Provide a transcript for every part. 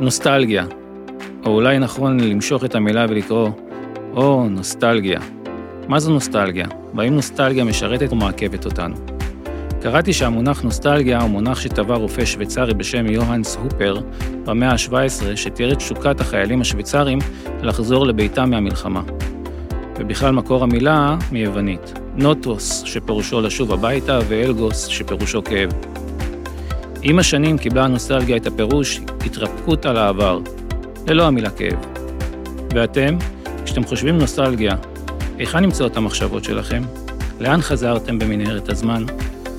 נוסטלגיה, או אולי נכון למשוך את המילה ולקרוא, או, נוסטלגיה. מה זו נוסטלגיה? והאם נוסטלגיה משרתת או מעכבת אותנו? קראתי שהמונח נוסטלגיה הוא מונח שטבע רופא שוויצרי בשם יוהנס הופר במאה ה-17, שתיאר את תשוקת החיילים השוויצרים לחזור לביתם מהמלחמה. ובכלל מקור המילה מיוונית. נוטוס, שפירושו לשוב הביתה, ואלגוס, שפירושו כאב. עם השנים קיבלה הנוסטלגיה את הפירוש התרפקות על העבר, ללא המילה כאב. ואתם, כשאתם חושבים נוסטלגיה, היכן נמצאות המחשבות שלכם? לאן חזרתם במנהרת הזמן?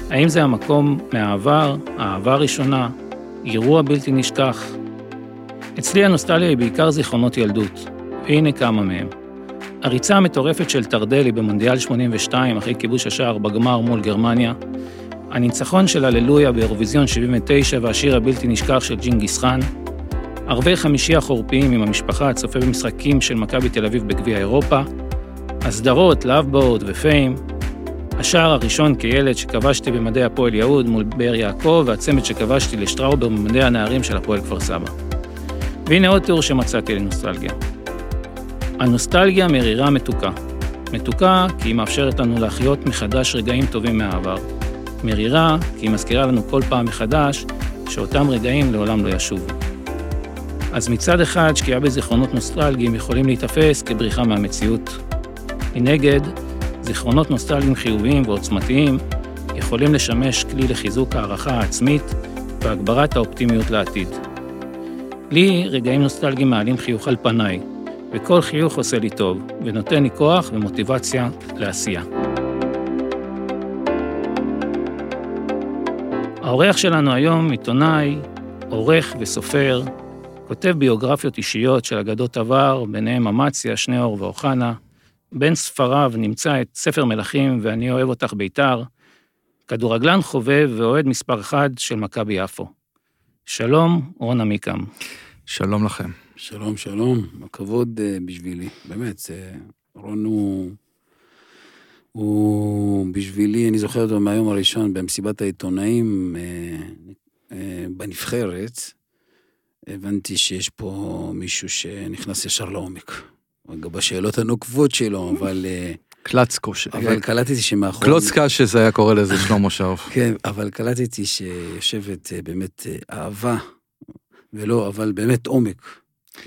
האם זה המקום מהעבר, האהבה הראשונה, אירוע בלתי נשכח? אצלי הנוסטליה היא בעיקר זיכרונות ילדות, והנה כמה מהם. הריצה המטורפת של טרדלי במונדיאל 82 אחרי כיבוש השער בגמר מול גרמניה, הניצחון של הללויה באירוויזיון 79 והשיר הבלתי נשכח של ג'ינגיס חאן, ערבי חמישי החורפיים עם המשפחה הצופה במשחקים של מכבי תל אביב בגביע אירופה, הסדרות Love Boat ו Fame, השער הראשון כילד שכבשתי במדי הפועל יהוד מול באר יעקב, והצמד שכבשתי לשטראובר במדי הנערים של הפועל כפר סבא. והנה עוד תיאור שמצאתי לנוסטלגיה. הנוסטלגיה מרירה מתוקה. מתוקה כי היא מאפשרת לנו להחיות מחדש רגעים טובים מהעבר. מרירה כי היא מזכירה לנו כל פעם מחדש שאותם רגעים לעולם לא ישובו. אז מצד אחד, שקיעה בזיכרונות נוסטלגיים יכולים להיתפס כבריחה מהמציאות. מנגד, זיכרונות נוסטלגיים חיוביים ועוצמתיים יכולים לשמש כלי לחיזוק הערכה העצמית והגברת האופטימיות לעתיד. לי רגעים נוסטלגיים מעלים חיוך על פניי, וכל חיוך עושה לי טוב, ונותן לי כוח ומוטיבציה לעשייה. האורח שלנו היום עיתונאי, עורך וסופר, כותב ביוגרפיות אישיות של אגדות עבר, ביניהם אמציה, שניאור ואוחנה. בין ספריו נמצא את ספר מלכים ואני אוהב אותך בית"ר, כדורגלן חובב ואוהד מספר אחד של מכבי יפו. שלום, רון עמיקם. שלום לכם. שלום, שלום, הכבוד uh, בשבילי, באמת, זה, רון הוא, הוא בשבילי, אני זוכר אותו מהיום הראשון במסיבת העיתונאים uh, uh, בנבחרת, הבנתי שיש פה מישהו שנכנס ישר לעומק. גם בשאלות הנוקבות שלו, אבל... קלצקו. אבל קלטתי שמאחורי... קלוצקה שזה היה קורא לזה שלמה שרף. כן, אבל קלטתי שיושבת באמת אהבה, ולא, אבל באמת עומק.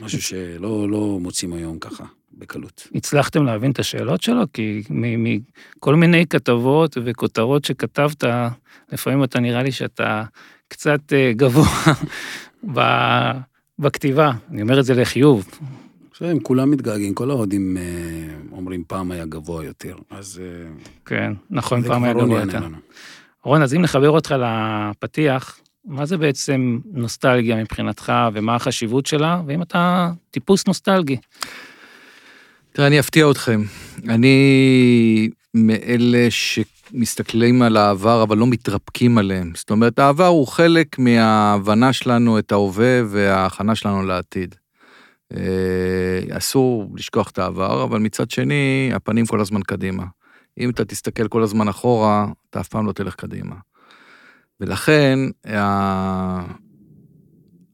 משהו שלא לא מוצאים היום ככה, בקלות. הצלחתם להבין את השאלות שלו? כי מכל מיני כתבות וכותרות שכתבת, לפעמים אתה נראה לי שאתה קצת גבוה בכתיבה. אני אומר את זה לחיוב. הם כולם מתגעגעים, כל האוהדים אומרים פעם היה גבוה יותר, אז... כן, נכון, פעם היה גבוה יותר. רון, אז אם נחבר אותך לפתיח, מה זה בעצם נוסטלגיה מבחינתך, ומה החשיבות שלה, ואם אתה טיפוס נוסטלגי? תראה, אני אפתיע אתכם. אני מאלה שמסתכלים על העבר, אבל לא מתרפקים עליהם. זאת אומרת, העבר הוא חלק מההבנה שלנו את ההווה וההכנה שלנו לעתיד. אסור לשכוח את העבר, אבל מצד שני, הפנים כל הזמן קדימה. אם אתה תסתכל כל הזמן אחורה, אתה אף פעם לא תלך קדימה. ולכן,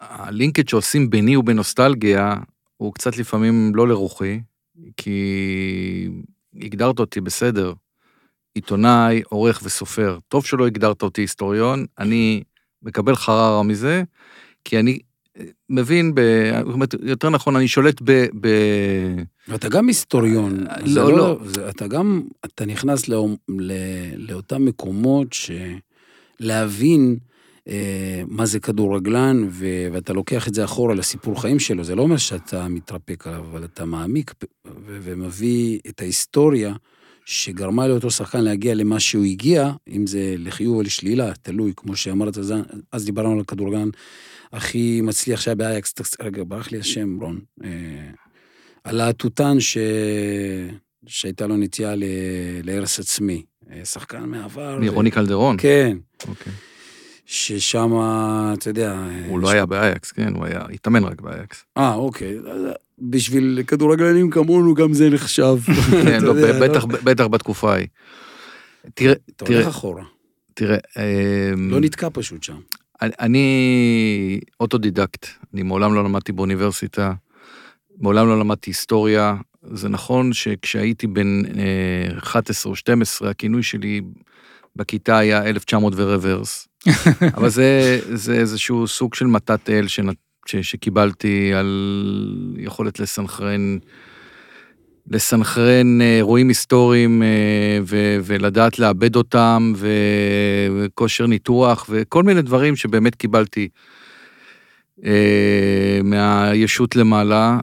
הלינקג' שעושים ביני ובנוסטלגיה, הוא קצת לפעמים לא לרוחי, כי הגדרת אותי בסדר, עיתונאי, עורך וסופר. טוב שלא הגדרת אותי היסטוריון, אני מקבל חררה מזה, כי אני מבין, ב... יותר נכון, אני שולט ב... ב... ואתה גם היסטוריון. לא, לא. לא. זה, אתה גם, אתה נכנס לא, לא, לאותם מקומות שלהבין אה, מה זה כדורגלן, ו, ואתה לוקח את זה אחורה לסיפור חיים שלו, זה לא אומר שאתה מתרפק עליו, אבל אתה מעמיק ו, ומביא את ההיסטוריה שגרמה לאותו שחקן להגיע למה שהוא הגיע, אם זה לחיוב או לשלילה, תלוי, כמו שאמרת, אז דיברנו על הכדורגלן. הכי מצליח שהיה באייקס, רגע, ברח לי השם, רון. אה, על התותן ש... שהייתה לו נטייה ל... להרס עצמי. אה, שחקן מעבר. מרוני ו... קלדרון? כן. אוקיי. ששם, אתה יודע... הוא לא היה באייקס, כן? הוא היה, התאמן רק באייקס. אה, אוקיי. בשביל כדורגלנים כמונו גם זה נחשב. כן, לא, בטח, בטח בתקופה ההיא. תראה, אתה הולך אחורה. תראה... לא נתקע פשוט שם. אני- אוטודידקט, אני מעולם לא למדתי באוניברסיטה, מעולם לא למדתי היסטוריה. זה נכון שכשהייתי בן אה, 11 או 12, הכינוי שלי בכיתה היה 1900 ורוורס. אבל זה, זה איזשהו סוג של מתת אל שנת, ש, שקיבלתי על יכולת לסנכרן, לסנכרן אה, אירועים היסטוריים אה, ו, ולדעת לעבד אותם, וכושר ניתוח, וכל מיני דברים שבאמת קיבלתי אה, מהישות למעלה,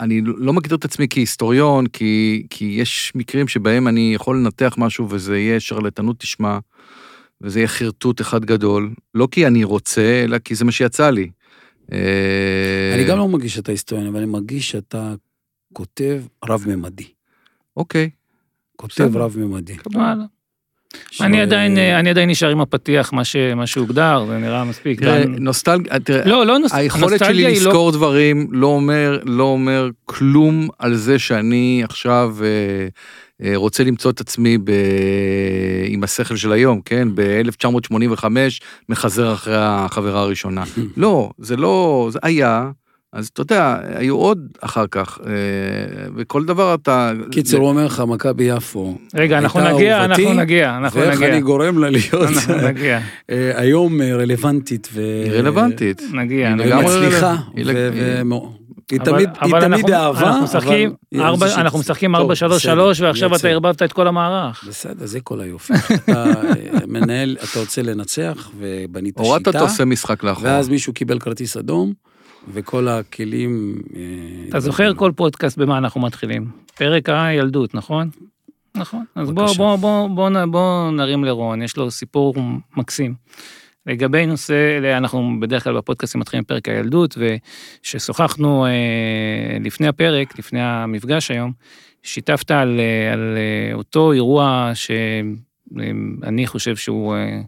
ואני לא מגדיר את עצמי כהיסטוריון, כי, כי יש מקרים שבהם אני יכול לנתח משהו וזה יהיה שרלטנות תשמע, וזה יהיה חרטוט אחד גדול, לא כי אני רוצה, אלא כי זה מה שיצא לי. אה, אני גם לא מרגיש שאתה היסטוריון, אבל אני מרגיש שאתה כותב רב-ממדי. אוקיי. כותב. רב-ממדי. אני עדיין, אה, אני עדיין נשאר עם הפתיח, מה ש- מה שהוגדר, זה נראה מספיק. תראה, גם- נוסטלגיה, תראה, לא, לא נוס- היכולת שלי לא- לזכור דברים לא אומר, לא אומר כלום על זה שאני עכשיו אה, אה, רוצה למצוא את עצמי ב... עם השכל של היום, כן? ב-1985 מחזר אחרי החברה הראשונה. לא, זה לא, זה היה, אז אתה יודע, היו עוד אחר כך, אה, וכל דבר אתה... קיצר, הוא אומר לך, מכבי יפו. רגע, אנחנו נגיע, אנחנו נגיע, אנחנו ואיך נגיע. אני גורם לה להיות אה, היום אה, רלוונטית ו... היא רלוונטית. נגיע. היא נגיע. היא ו- היא- תמיד היא תמיד אהבה, אבל- אנחנו משחקים טוב, 4-3-3, בסדר, ועכשיו. אתה ערבבת את כל המערך. בסדר, זה כל היופי. אתה מנהל, אתה רוצה לנצח, ובנית הורדת שיטה, אתה עושה משחק לאחורה. ואז מישהו קיבל כרטיס אדום, וכל הכלים... אה, אתה זוכר כל פודקאסט במה אנחנו מתחילים? פרק הילדות, נכון? נכון. אז בוא. בוא, בוא, בוא, בוא נרים לרון, יש לו סיפור מקסים. לגבי נושא, אנחנו בדרך כלל בפודקאסטים מתחילים פרק הילדות, וכששוחחנו אה, לפני הפרק, לפני המפגש היום, שיתפת על, אה, על אותו אירוע שאני חושב שהוא אה,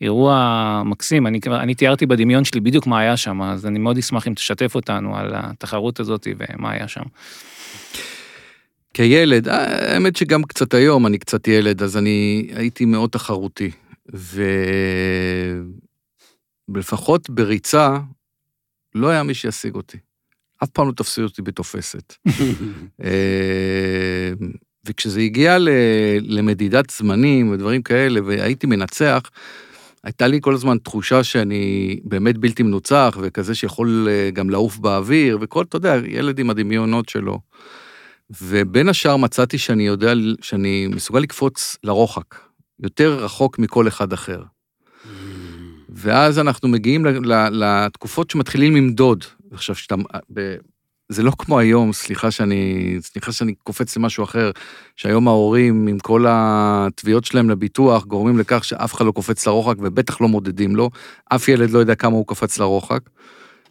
אירוע מקסים, אני, אני תיארתי בדמיון שלי בדיוק מה היה שם, אז אני מאוד אשמח אם תשתף אותנו על התחרות הזאת ומה היה שם. כילד, אה, האמת שגם קצת היום אני קצת ילד, אז אני הייתי מאוד תחרותי. ולפחות בריצה, לא היה מי שישיג אותי. אף פעם לא תפסו אותי בתופסת. וכשזה הגיע ל- למדידת זמנים ודברים כאלה, והייתי מנצח, הייתה לי כל הזמן תחושה שאני באמת בלתי מנוצח, וכזה שיכול אה, גם לעוף באוויר, וכל, אתה יודע, ילד עם הדמיונות שלו. ובין השאר מצאתי שאני יודע, שאני מסוגל לקפוץ לרוחק, יותר רחוק מכל אחד אחר. ואז אנחנו מגיעים לתקופות שמתחילים למדוד. עכשיו, שאתה... זה לא כמו היום, סליחה שאני, סליחה שאני קופץ למשהו אחר, שהיום ההורים עם כל התביעות שלהם לביטוח גורמים לכך שאף אחד לא קופץ לרוחק ובטח לא מודדים לו, אף ילד לא יודע כמה הוא קפץ לרוחק.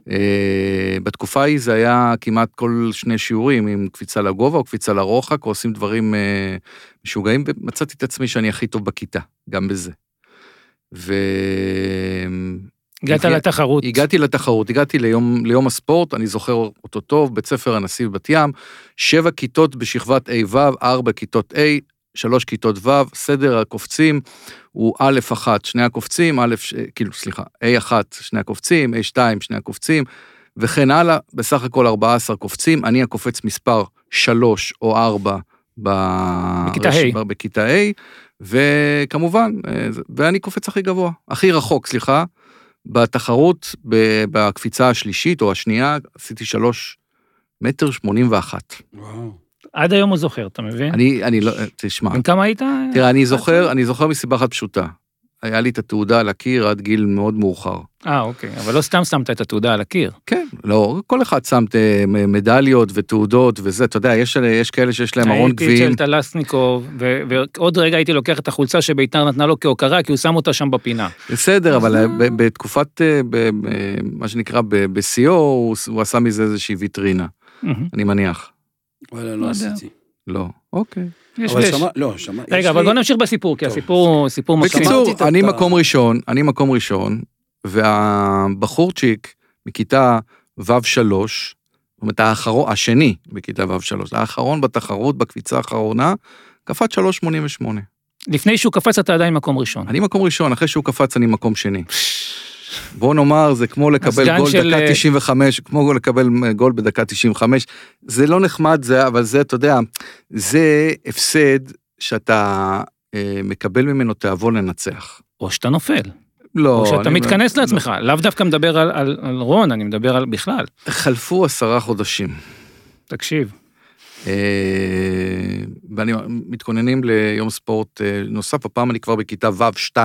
אה, בתקופה ההיא זה היה כמעט כל שני שיעורים, עם קפיצה לגובה או קפיצה לרוחק, או עושים דברים אה, משוגעים, ומצאתי את עצמי שאני הכי טוב בכיתה, גם בזה. ו... הגעת הגיע- לתחרות. הגעתי לתחרות, הגעתי ליום, ליום הספורט, אני זוכר אותו טוב, בית ספר הנשיא בבת ים, שבע כיתות בשכבת ה'-ו', ארבע כיתות A, שלוש כיתות ו', סדר הקופצים הוא א' אחת, שני הקופצים, א', ש- כאילו, סליחה, A אחת, שני הקופצים, A שתיים, שני הקופצים, וכן הלאה, בסך הכל 14 קופצים, אני הקופץ מספר 3 או 4 ב... בכיתה. ב- בכיתה ה', וכמובן, אה, ואני קופץ הכי גבוה, הכי רחוק, סליחה, בתחרות, בקפיצה השלישית או השנייה, עשיתי 3 מטר 81. וואו. עד היום הוא זוכר, אתה מבין? אני, אני לא, תשמע, בן כמה היית? תראה, אני זוכר, אני זוכר מסיבה אחת פשוטה. היה לי את התעודה על הקיר עד גיל מאוד מאוחר. אה, אוקיי, אבל לא סתם שמת את התעודה על הקיר. כן, לא, כל אחד שם אה, מדליות ותעודות וזה, אתה יודע, יש, יש כאלה שיש להם ארון הייתי גביעים. אצל טלסניקוב, ו- ועוד רגע הייתי לוקח את החולצה שביתר נתנה לו כהוקרה, כי הוא שם אותה שם בפינה. בסדר, אבל אה, ב- בתקופת, אה, ב- ב- מה שנקרא, ב- בשיאו, הוא הוא עשה מזה איזושהי ויטרינה. אני מניח. וואלה, לא לא. עשיתי. לא, אוקיי. יש. שמע, לא, יש רגע, אבל לי- בוא נמשיך בסיפור, כי טוב. הסיפור הוא סיפור. שמעתי בקיצור, אני מקום ראשון, אני מקום ראשון, והבחורצ'יק מכיתה ו'3, זאת אומרת, האחרון, השני בכיתה ו'3, האחרון בתחרות, בקפיצה האחרונה, קפץ 3.88. לפני שהוא קפץ אתה עדיין מקום ראשון. אני מקום ראשון, אחרי שהוא קפץ אני מקום שני. בוא נאמר, זה כמו לקבל גול של, דקה אה, 95, כמו לקבל גול בדקה 95. זה לא נחמד, זה, אבל זה, אתה יודע, זה הפסד שאתה אה, מקבל ממנו תיאבון לנצח. או שאתה נופל, לא, או שאתה מתכנס לעצמך, לאו דווקא מדבר על, על, על רון, אני מדבר על בכלל. חלפו עשרה חודשים. תקשיב, אה, ואני מתכוננים ליום ספורט אה, נוסף, הפעם אני כבר בכיתה ו'-2,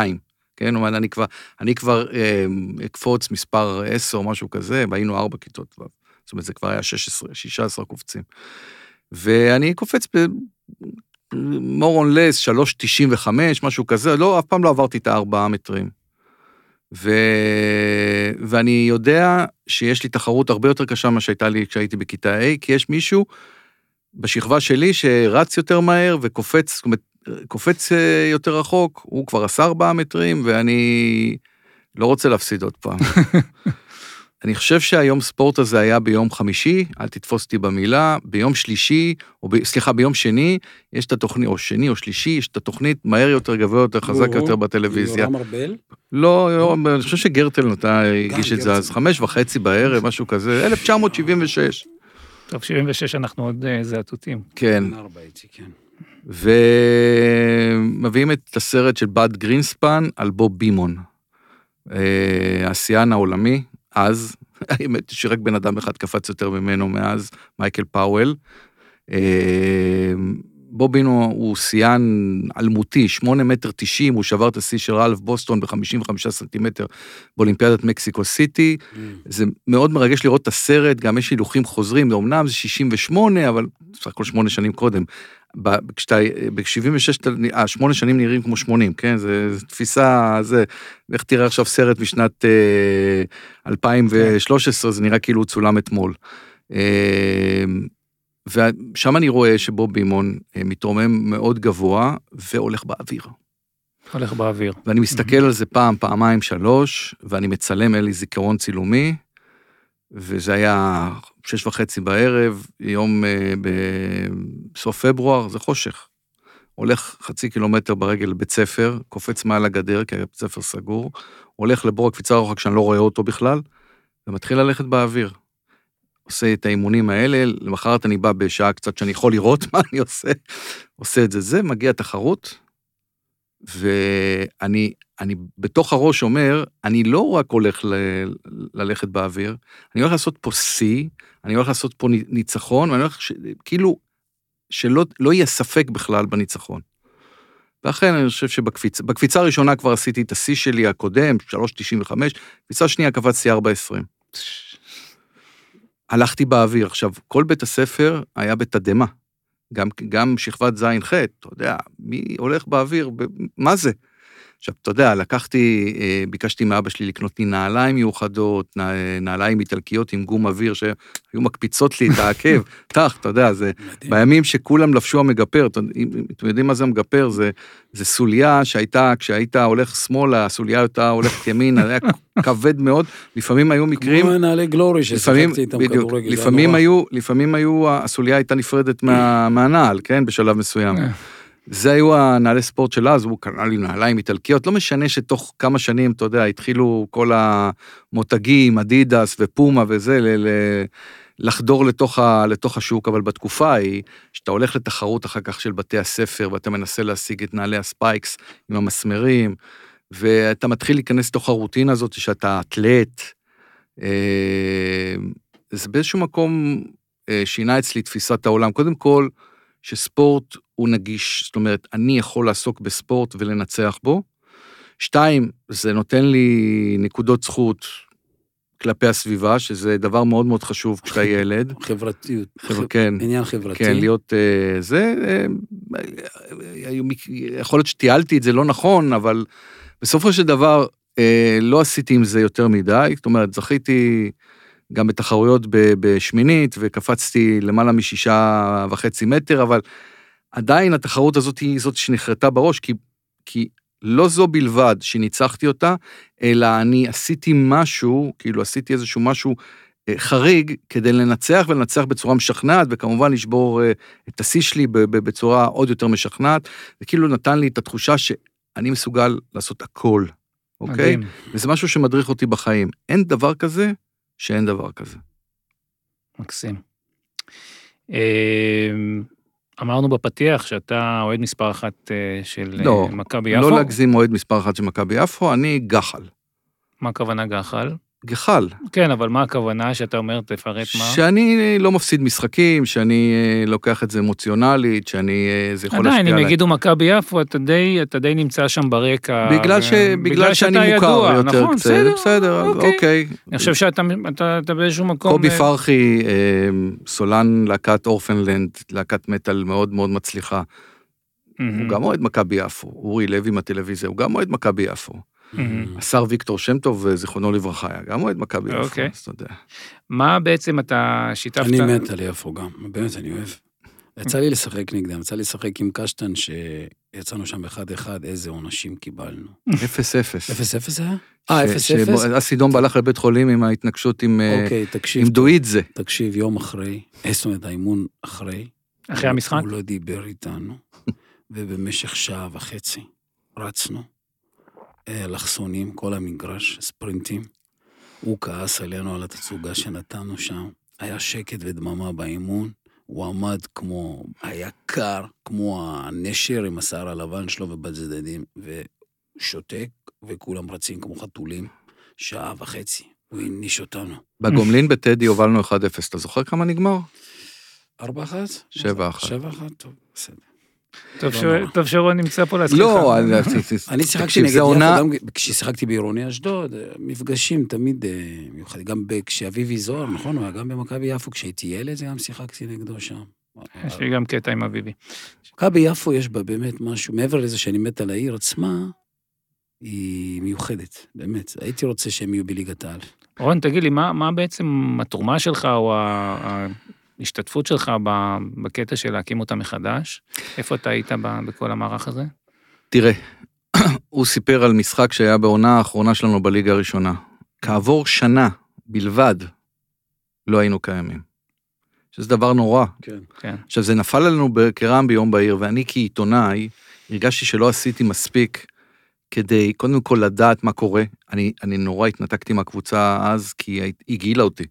כן? אומרת, אני כבר, אני כבר אה, אקפוץ מספר 10 או משהו כזה, והיינו ארבע כיתות ו'. זאת אומרת, זה כבר היה 16, 16 קופצים. ואני קופץ ב... more on less, 3.95, משהו כזה, לא, אף פעם לא עברתי את הארבעה מטרים. ו... ואני יודע שיש לי תחרות הרבה יותר קשה ממה שהייתה לי כשהייתי בכיתה A, כי יש מישהו בשכבה שלי שרץ יותר מהר וקופץ, זאת אומרת, קופץ אה, יותר רחוק, הוא כבר עשה ארבעה מטרים, ואני לא רוצה להפסיד עוד פעם. אני חושב שהיום ספורט הזה היה ביום חמישי, אל תתפוס אותי במילה, ביום שלישי, או ב, סליחה, ביום שני, יש את התוכנית, או שני או שלישי, יש את התוכנית מהר יותר, גבוה יותר, חזק יותר בטלוויזיה. יורם ארבל? לא, אני חושב שגרטל נתן, הגיש את זה. אז, חמש וחצי בערב, משהו כזה, 1976. טוב, 76 אנחנו עוד אה, זעתותים. כן, ומביאים את הסרט של בד גרינספן על בוב בימון. אה, השיאן העולמי, אז, האמת שרק בן אדם אחד קפץ יותר ממנו מאז, מייקל פאוול. אה, בוב בימון הוא שיאן אלמותי, 8 מטר 90, הוא שבר את השיא של רלף בוסטון ב-55 סנטימטר באולימפיאדת מקסיקו סיטי. זה מאוד מרגש לראות את הסרט, גם יש הילוכים חוזרים, אמנם זה 68, אבל סך הכל שמונה שנים קודם. ב- כשאתה, ב-76, השמונה שנים נראים כמו 80, כן? זה תפיסה, זה, איך תראה עכשיו סרט משנת אה, 2013, זה נראה כאילו הוא צולם אתמול. אה, ושם אני רואה שבוב בימון אה, מתרומם מאוד גבוה והולך באוויר. הולך באוויר. ואני מסתכל על זה פעם, פעמיים, שלוש, ואני מצלם, אין לי זיכרון צילומי, וזה היה שש וחצי בערב, יום אה, בסוף פברואר, זה חושך. הולך חצי קילומטר ברגל לבית ספר, קופץ מעל הגדר, כי הבית ספר סגור, הולך לבור הקפיצה רוחק שאני לא רואה אותו בכלל, ומתחיל ללכת באוויר. עושה את האימונים האלה, למחרת אני בא בשעה קצת שאני יכול לראות מה אני עושה, עושה את זה זה, מגיע תחרות, ואני אני בתוך הראש אומר, אני לא רק הולך ל, ללכת באוויר, אני הולך לעשות פה שיא, אני הולך לעשות פה ניצחון, ואני הולך, ש, כאילו, שלא לא יהיה ספק בכלל בניצחון. ואכן, אני חושב שבקפיצה בקפיצה הראשונה כבר עשיתי את השיא שלי הקודם, 3.95, קפיצה שנייה קפצתי 4.20. הלכתי באוויר. עכשיו, כל בית הספר היה בתדהמה. גם, גם שכבת ז'-ח', אתה יודע, מי הולך באוויר, מה זה? עכשיו, אתה יודע, לקחתי, אה, ביקשתי מאבא שלי לקנות לי נעליים מיוחדות, נע- נעליים איטלקיות עם גום אוויר שהיו מקפיצות לי את העקב. טח, אתה יודע, זה. בימים שכולם לבשו המגפר, אתם יודעים מה זה המגפר? זה, זה סוליה שהייתה, כשהיית הולך שמאלה, הסוליה הייתה הולכת ימינה, היה כבד מאוד, לפעמים היו מקרים, כמו נעלי גלורי ששיחקתי איתם כדורגל. לפעמים. היו, לפעמים היו, הסוליה הייתה נפרדת מה, מהנעל, כן, בשלב מסוים. זה היו הנעלי ספורט של אז, הוא קנה לי נעליים איטלקיות, לא משנה שתוך כמה שנים, אתה יודע, התחילו כל המותגים, אדידס ופומה וזה, ל- ל- לחדור לתוך, ה, לתוך השוק, אבל בתקופה ההיא, שאתה הולך לתחרות אחר כך של בתי הספר, ואתה מנסה להשיג את נעלי הספייקס עם המסמרים, ואתה מתחיל להיכנס לתוך הרוטינה הזאת שאתה אתלט, אה, זה באיזשהו מקום אה, שינה אצלי תפיסת העולם. קודם כל, שספורט הוא נגיש, זאת אומרת, אני יכול לעסוק בספורט ולנצח בו. שתיים, זה נותן לי נקודות זכות כלפי הסביבה, שזה דבר מאוד מאוד חשוב כשאתה ילד. חברתיות. חבר'ה, כן. עניין חברתי. כן, להיות אה, זה, אה, מק- יכול להיות שטיילתי את זה לא נכון, אבל בסופו של דבר אה, לא עשיתי עם זה יותר מדי, זאת אומרת, זכיתי גם בתחרויות בשמינית, וקפצתי למעלה משישה וחצי מטר, אבל עדיין התחרות הזאת היא זאת שנחרטה בראש, כי, כי לא זו בלבד שניצחתי אותה, אלא אני עשיתי משהו, כאילו עשיתי איזשהו משהו אה, חריג כדי לנצח ולנצח בצורה משכנעת, וכמובן לשבור אה, את השיא שלי בצורה עוד יותר משכנעת. זה כאילו נתן לי את התחושה שאני מסוגל לעשות הכל, אוקיי? מדהים. וזה משהו שמדריך אותי בחיים. אין דבר כזה שאין דבר כזה. מקסים. אמרנו בפתיח שאתה אוהד מספר אחת אה, של אה, לא, מכבי יפו. לא להגזים אוהד מספר אחת של מכבי יפו, אני גחל. מה הכוונה גחל? גחל. כן, אבל מה הכוונה שאתה אומר, תפרט מה? שאני לא מפסיד משחקים, שאני אה, לוקח את זה אמוציונלית, שאני, אה, זה יכול עדיין, להשפיע אם עליי. יגידו מכבי יפו, אתה די, אתה די נמצא שם ברקע. בגלל, ו- ש... בגלל שאני מוכר ידוע, יותר נכון, קצת, בסדר, בסדר, אוקיי. אוקיי. אני חושב שאתה אתה, אתה באיזשהו מקום... קובי אה, פרחי, סולן להקת אורפנלנד, להקת מטאל מאוד מאוד מצליחה. הוא גם אוהד מכבי יפו. אורי לוי מהטלוויזיה, הוא גם אוהד מכבי יפו. מהמם. השר ויקטור שם טוב, זיכרונו לברכה, היה גם אוהד מכבי יפו, אוקיי. אז אתה יודע. מה בעצם אתה שיתפת? אני מת על יפו גם, באמת, אני אוהב. יצא לי לשחק נגדם, יצא לי לשחק עם קשטן, שיצאנו שם אחד-אחד, איזה עונשים קיבלנו. אפס אפס. אפס אפס היה? אה, אפס אפס? אסי דום הלך לבית חולים עם ההתנגשות עם אה, אוקיי, תקשיב. עם דואידזה. תקשיב, יום אחרי, אה, זאת אומרת, האימון אחרי. אחרי המשחק? הוא לא דיבר איתנו, ובמשך שעה וחצי רצנו, אה, לחסונים, כל המגרש, ספרינטים. הוא כעס עלינו על התצוגה שנתנו שם. היה שקט ודממה באימון. הוא עמד כמו, היה קר, כמו הנשר עם השיער הלבן שלו ובצדדים, ושותק, וכולם רצים כמו חתולים. שעה וחצי. הוא העניש אותנו. בגומלין בטדי הובלנו 1-0, אתה זוכר כמה נגמר? ארבע אחת? שבע אחת. שבע אחת, טוב, בסדר. טוב לא. טוב שרון נמצא פה להזכיר לא. אני שיחקתי נגד יפו, כששיחקתי בעירוני אשדוד, מפגשים תמיד אה, מיוחדים. גם כשאביבי זוהר, נכון, הוא היה גם במכבי יפו, כשהייתי ילד, גם שיחקתי נגדו שם. יש לי גם קטע עם אביבי. מכבי יפו יש בה באמת משהו, מעבר לזה שאני מת על העיר עצמה, היא מיוחדת, באמת. הייתי רוצה שהם יהיו בליגת העל. רון, תגיד לי, מה, מה בעצם התרומה שלך או ה- ההשתתפות שלך ב- בקטע של להקים אותה מחדש? איפה אתה היית ב- בכל המערך הזה? תראה, הוא סיפר על משחק שהיה בעונה האחרונה שלנו בליגה הראשונה. כעבור שנה בלבד לא היינו קיימים. שזה דבר נורא. כן. כן. עכשיו, זה נפל עלינו כרעם ביום בהיר, ואני כעיתונאי הרגשתי שלא עשיתי מספיק כדי קודם כל לדעת מה קורה. אני, אני נורא התנתקתי מהקבוצה אז, כי היא הגעילה אותי.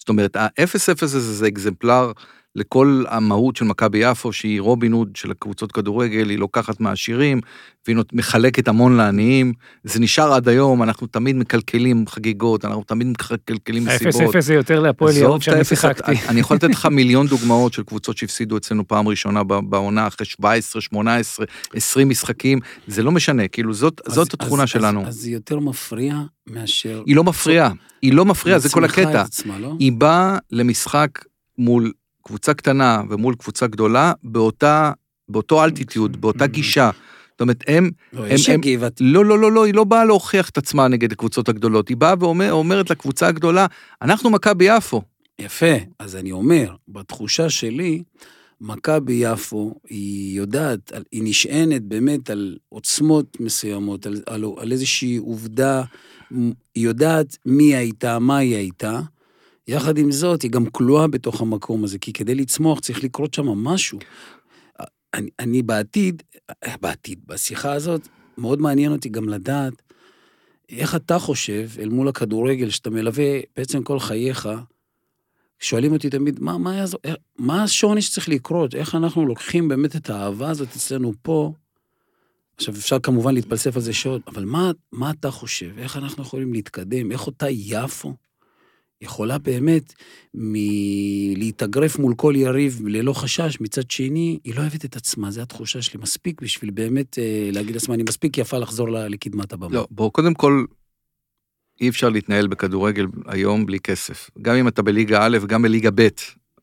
זאת אומרת, ה-0-0 הזה זה אקזמפלר לכל המהות של מכבי יפו, שהיא רובין הוד של הקבוצות כדורגל, היא לוקחת מהעשירים, והיא מחלקת המון לעניים. זה נשאר עד היום, אנחנו תמיד מקלקלים חגיגות, אנחנו תמיד מקלקלים מסיבות. ה-0-0 זה יותר להפועל את שאני שיחקתי. אני יכול לתת לך מיליון דוגמאות של קבוצות שהפסידו אצלנו פעם ראשונה בעונה, אחרי 17, 18, 20 משחקים, זה לא משנה, כאילו זאת, אז- זאת התכונה אז- שלנו. אז, אז זה יותר מפריע מאשר... היא לא מפריעה, היא לא מפריעה, זה כל הקטע. עצמה, לא? היא באה למשחק מול קבוצה קטנה ומול קבוצה גדולה, באותה, באותו אלטיטיוד, באותה גישה. זאת אומרת, הם, לא, הם- יש הם- גבעת... לא, לא, לא, לא, היא לא באה להוכיח את עצמה נגד הקבוצות הגדולות, היא באה ואומרת לקבוצה הגדולה, אנחנו מכבי יפו. יפה, אז אני אומר, בתחושה שלי, מכבי יפו, היא יודעת, היא נשענת באמת על עוצמות מסוימות, על, על, על איזושהי עובדה, היא יודעת מי הייתה, מה היא הייתה. יחד עם זאת, היא גם כלואה בתוך המקום הזה, כי כדי לצמוח צריך לקרות שם משהו. אני, אני בעתיד, בעתיד, בשיחה הזאת, מאוד מעניין אותי גם לדעת איך אתה חושב, אל מול הכדורגל, שאתה מלווה בעצם כל חייך, שואלים אותי תמיד, מה, מה, יעזור, איך- מה השוני שצריך לקרות? איך אנחנו לוקחים באמת את האהבה הזאת אצלנו פה? עכשיו, אפשר כמובן להתפלסף על זה שעות, אבל מה, מה אתה חושב? איך אנחנו יכולים להתקדם? איך אותה יפו יכולה באמת מלהתאגרף מול כל יריב ללא חשש, מצד שני, היא לא אוהבת את עצמה, זו התחושה שלי. מספיק בשביל באמת אה, להגיד לעצמה, אני מספיק יפה לחזור ל- לקדמת הבמה. לא, בואו, קודם כל, אי אפשר להתנהל בכדורגל היום בלי כסף. גם אם אתה בליגה א', גם בליגה ב'.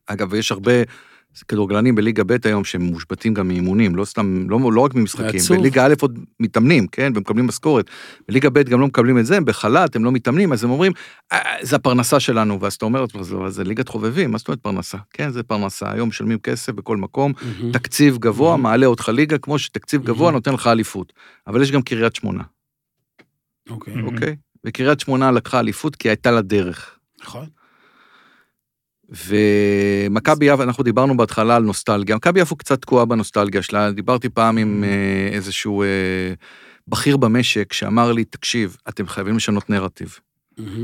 אגב, יש הרבה כדורגלנים בליגה ב' היום שהם מושבתים גם מאימונים, לא סתם, לא, לא רק ממשחקים. עצוב. בליגה א' עוד מתאמנים, כן, ומקבלים משכורת. בליגה ב' גם לא מקבלים את זה, הם בחל"ת, הם לא מתאמנים, אז הם אומרים, "אה, זה הפרנסה שלנו, ואז אתה אומר, "אז לא, אז זה ליגת חובבים, מה זאת אומרת פרנסה? כן, זה פרנסה, היום משלמים כסף בכל מקום, מהמם. תקציב גבוה, Mhm. מעלה אותך ליגה, כמו שתקציב גבוה Mhm. נותן לך אליפות. אבל יש גם קריית שמונה. אוקיי, Mhm. אוקיי? וקריית שמונה לקחה אליפות כי הייתה לה דרך. נכון. ומכבי יפו, אנחנו דיברנו בהתחלה על נוסטלגיה, מכבי יפו קצת תקועה בנוסטלגיה שלה, דיברתי פעם עם אה, איזשהו אה, בכיר במשק שאמר לי, תקשיב, אתם חייבים לשנות נרטיב.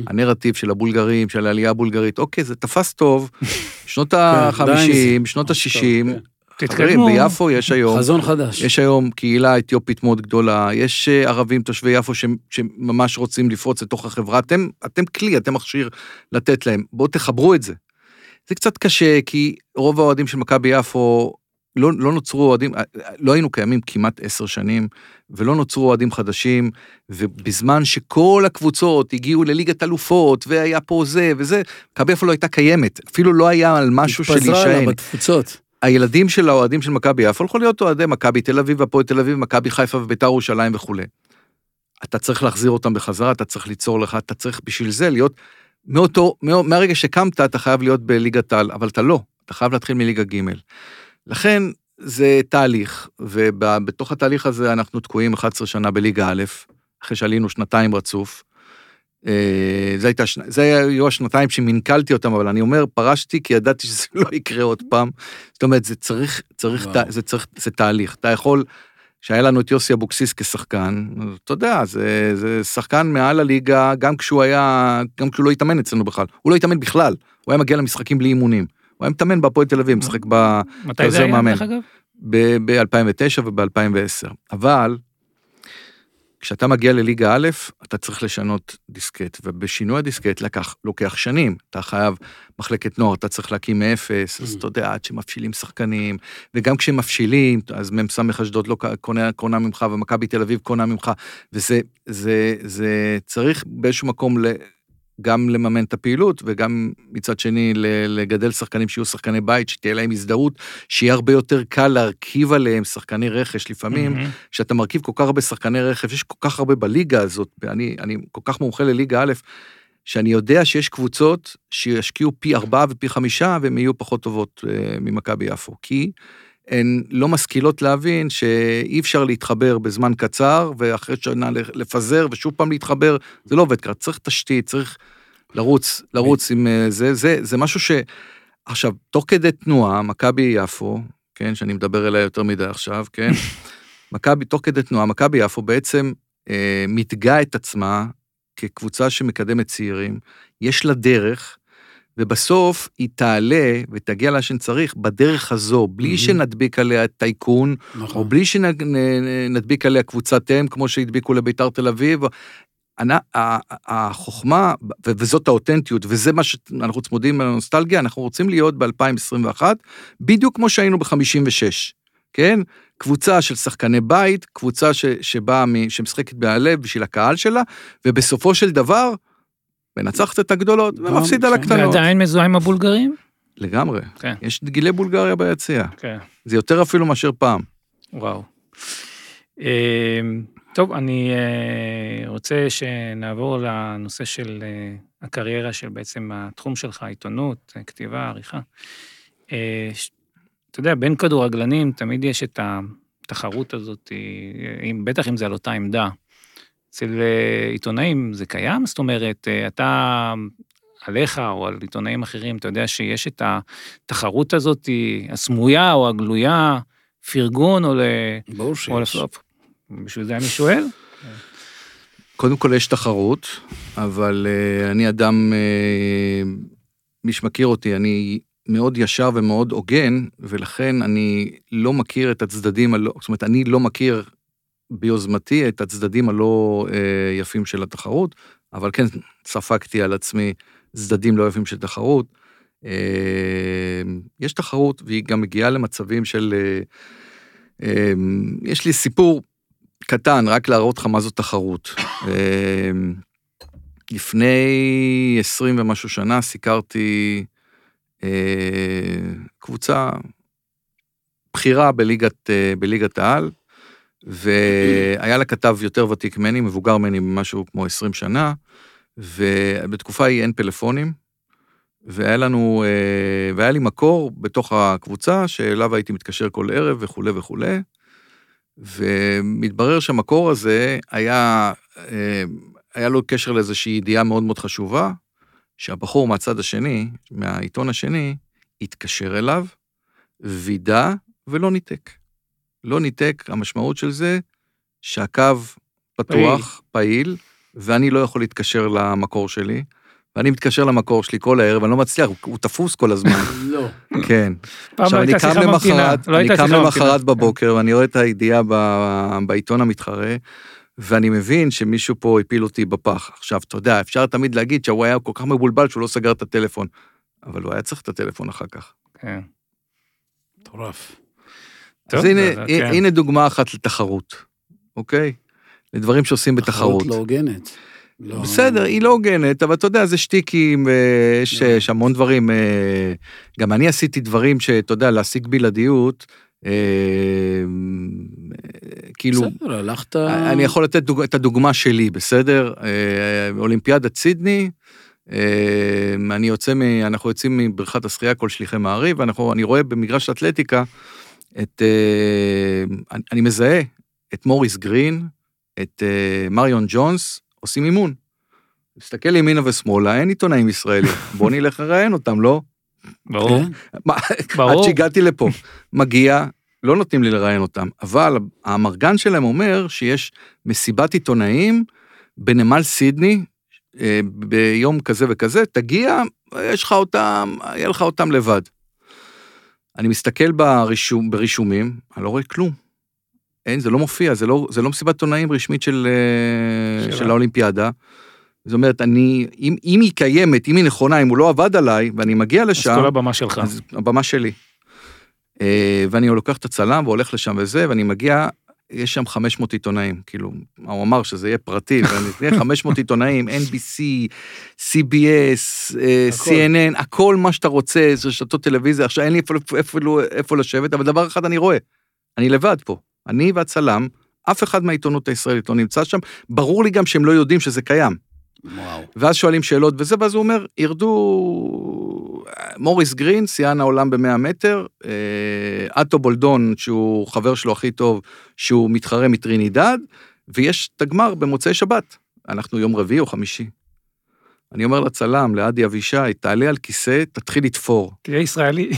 הנרטיב של הבולגרים, של העלייה הבולגרית, אוקיי, זה תפס טוב, שנות כן, ה-50, עדיין שנות זה- ה-60, כן. חברים. ביפו יש היום, חזון חדש. יש היום קהילה אתיופית מאוד גדולה, יש אה, ערבים תושבי יפו ש- שממש רוצים לפרוץ לתוך החברה, אתם, אתם כלי, אתם מכשיר לתת להם, בואו תחברו את זה. זה קצת קשה, כי רוב האוהדים של מכבי יפו, לא, לא נוצרו אוהדים, אה, לא היינו קיימים כמעט עשר שנים, ולא נוצרו אוהדים חדשים, ובזמן שכל הקבוצות הגיעו לליגת אלופות, והיה פה זה וזה, מכבי יפו לא הייתה קיימת, אפילו לא היה על משהו של התפזרה לה להישען. בתפוצות. הילדים של האוהדים של מכבי יפו הלכו להיות אוהדי מכבי תל אביב, הפועל תל אביב, מכבי חיפה וביתר ירושלים וכולי. אתה צריך להחזיר אותם בחזרה, אתה צריך ליצור לך, אתה צריך בשביל זה להיות, מאותו, מה- מהרגע שקמת אתה חייב להיות בליגת העל, אבל אתה לא, אתה חייב להתחיל מליגה ג'. לכן זה תהליך, ובתוך התהליך הזה אנחנו תקועים 11 שנה בליגה א', אחרי שעלינו שנתיים רצוף. אה, זה, הייתה, זה היו השנתיים שמנכלתי אותם, אבל אני אומר, פרשתי כי ידעתי שזה לא יקרה עוד פעם. זאת אומרת, זה צריך, צריך. ת, זה צריך, זה תהליך. אתה יכול, שהיה לנו את יוסי אבוקסיס כשחקן, אתה יודע, זה, זה שחקן מעל הליגה, גם כשהוא היה, גם כשהוא לא התאמן אצלנו בכלל. הוא לא התאמן בכלל, הוא היה מגיע למשחקים בלי אימונים. הוא היה מתאמן בהפועל תל אביב, משחק ב... מתי זה היה. דרך אגב? ב-2009 וב-2010. אבל כשאתה מגיע לליגה א', אתה צריך לשנות דיסקט, ובשינוי הדיסקט לקח, לוקח שנים. אתה חייב מחלקת נוער, אתה צריך להקים מאפס, אז Mm. אתה יודע, עד שמפשילים שחקנים, וגם כשמפשילים, אז מ"ס אשדוד לא קונה, קונה ממך, ומכבי תל אביב קונה ממך, וזה זה, זה צריך באיזשהו מקום ל... גם לממן את הפעילות, וגם מצד שני לגדל שחקנים שיהיו שחקני בית, שתהיה להם הזדהות, שיהיה הרבה יותר קל להרכיב עליהם שחקני רכש לפעמים, מהמם. כשאתה מרכיב כל כך הרבה שחקני רכב, יש כל כך הרבה בליגה הזאת, ואני אני כל כך מומחה לליגה א', שאני יודע שיש קבוצות שישקיעו פי ארבעה ופי חמישה, והן יהיו פחות טובות אה, ממכבי יפו. כי הן לא משכילות להבין שאי אפשר להתחבר בזמן קצר, ואחרי שנה לפזר ושוב פעם להתחבר, זה לא עובד ככה, צריך תשתית, צריך לרוץ, לרוץ עם אה, זה, זה, זה משהו ש... עכשיו, תוך כדי תנועה, מכבי יפו, כן, שאני מדבר אליה יותר מדי עכשיו, כן, מכבי, תוך כדי תנועה, מכבי יפו בעצם אה, מתגה את עצמה כקבוצה שמקדמת צעירים, יש לה דרך, ובסוף היא תעלה ותגיע לאן שצריך בדרך הזו, בלי מהמם. שנדביק עליה טייקון, או נכון. בלי שנדביק עליה קבוצת אם, כמו שהדביקו לביתר תל אביב. ה- החוכמה, וזאת האותנטיות, וזה מה שאנחנו צמודים לנוסטלגיה, אנחנו רוצים להיות ב-2021, בדיוק כמו שהיינו ב-56, כן? קבוצה של שחקני בית, קבוצה ש- שבאה, מ- שמשחקת מהלב בשביל הקהל שלה, ובסופו של דבר, מנצחת את הגדולות גם, ומפסידה כן. לקטנות. ועדיין מזוהה עם הבולגרים? לגמרי. כן. יש גילי בולגריה ביציע. כן. זה יותר אפילו מאשר פעם. וואו. אה, טוב, אני אה, רוצה שנעבור לנושא של אה, הקריירה של בעצם התחום שלך, עיתונות, כתיבה, עריכה. אתה יודע, בין כדורגלנים תמיד יש את התחרות הזאת, אם- בטח אם זה על אותה עמדה. אצל אה, עיתונאים זה קיים? זאת אומרת, אה, אתה, עליך או על עיתונאים אחרים, אתה יודע שיש את התחרות הזאת, הסמויה או הגלויה, פרגון או ל... או. לפלופ. בשביל זה אני שואל. קודם כל יש תחרות, אבל uh, אני אדם, uh, מי שמכיר אותי, אני מאוד ישר ומאוד הוגן, ולכן אני לא מכיר את הצדדים הלא, זאת אומרת, אני לא מכיר ביוזמתי את הצדדים הלא uh, יפים של התחרות, אבל כן ספגתי על עצמי צדדים לא יפים של תחרות. Uh, יש תחרות, והיא גם מגיעה למצבים של... Uh, uh, יש לי סיפור קטן, רק להראות לך מה זו תחרות. אמ, לפני 20 ומשהו שנה סיקרתי אה, קבוצה בכירה בליגת, אה, בליגת העל, והיה לה כתב יותר ותיק ממני, מבוגר ממני במשהו כמו 20 שנה, ובתקופה ההיא אין פלאפונים, והיה לנו, אה, והיה לי מקור בתוך הקבוצה שאליו הייתי מתקשר כל ערב וכולי וכולי. ומתברר שהמקור הזה היה, אה, היה לו קשר לאיזושהי ידיעה מאוד מאוד חשובה, שהבחור מהצד השני, מהעיתון השני, התקשר אליו, וידא ולא ניתק. לא ניתק, המשמעות של זה שהקו פתוח, פעיל, ואני לא יכול להתקשר למקור שלי. ואני מתקשר למקור שלי כל הערב, אני לא מצליח, הוא, הוא תפוס כל הזמן. לא. כן. פעם עכשיו, לא אני קם. למחרת, לא אני קם למחרת ממתינה. בבוקר, ואני רואה את הידיעה ב- בעיתון המתחרה, ואני מבין שמישהו פה הפיל אותי בפח. עכשיו, אתה יודע, אפשר תמיד להגיד שהוא היה כל כך מבולבל שהוא לא סגר את הטלפון, אבל הוא היה צריך את הטלפון אחר כך. כן. מטורף. טוב, אז הנה, זה- זה- כן. הנה דוגמה אחת לתחרות, אוקיי? לדברים שעושים בתחרות. תחרות לא הוגנת. לא- בסדר, היא לא הוגנת, אבל אתה יודע, זה שטיקים, אה, יש לא. יש המון דברים. אה, גם אני עשיתי דברים שאתה יודע, להשיג בלעדיות, אה, כאילו, בסדר, הלכת... אני יכול לתת דוג- את הדוגמה שלי, בסדר? אולימפיאדת סידני, אני יוצא, מ, אנחנו יוצאים מבריכת השחייה כל שליחי מעריב, ואנחנו, אני רואה במגרש אתלטיקה את, אה, אני, אני מזהה את מוריס גרין, את אה, מריון ג'ונס, עושים אימון. מסתכל ימינה ושמאלה, אין עיתונאים ישראלים, בוא נלך לראיין אותם, לא? ברור. ברור. עד שהגעתי לפה. מגיע, לא נותנים לי לראיין אותם, אבל האמרגן שלהם אומר שיש מסיבת עיתונאים בנמל סידני, אה, ביום כזה וכזה, תגיע, יש לך אותם, יהיה לך אותם לבד. אני מסתכל ברישום, ברישומים, אני לא רואה כלום. אין, זה לא מופיע, זה לא, זה לא מסיבת עיתונאים רשמית של, אה, שלה. של האולימפיאדה. זאת אומרת, אני, אם, אם היא קיימת, אם היא נכונה, אם הוא לא עבד עליי, ואני מגיע אז לשם, כל הבמה שלך. אז הבמה שלי. אה, ואני לוקח את הצלם והולך לשם וזה, ואני מגיע, יש שם 500 עיתונאים, כאילו, הוא אמר שזה יהיה פרטי, ואני אתן 500 עיתונאים, NBC, CBS, אה, הכל. CNN, הכל מה שאתה רוצה, זה רשתות טלוויזיה, עכשיו אין לי איפה, איפה לשבת, אבל דבר אחד אני רואה, אני לבד פה, אני והצלם, אף אחד מהעיתונות הישראלית לא נמצא שם, ברור לי גם שהם לא יודעים שזה קיים. וואו. ואז שואלים שאלות וזה, ואז הוא אומר, ירדו מוריס גרין, שיאן העולם ב-100 מטר, אה, אטו בולדון, שהוא חבר שלו הכי טוב, שהוא מתחרה מטרינידד, ויש את הגמר במוצאי שבת. אנחנו יום רביעי או חמישי. אני אומר לצלם, לאדי אבישי, תעלה על כיסא, תתחיל לתפור. תהיה ישראלי.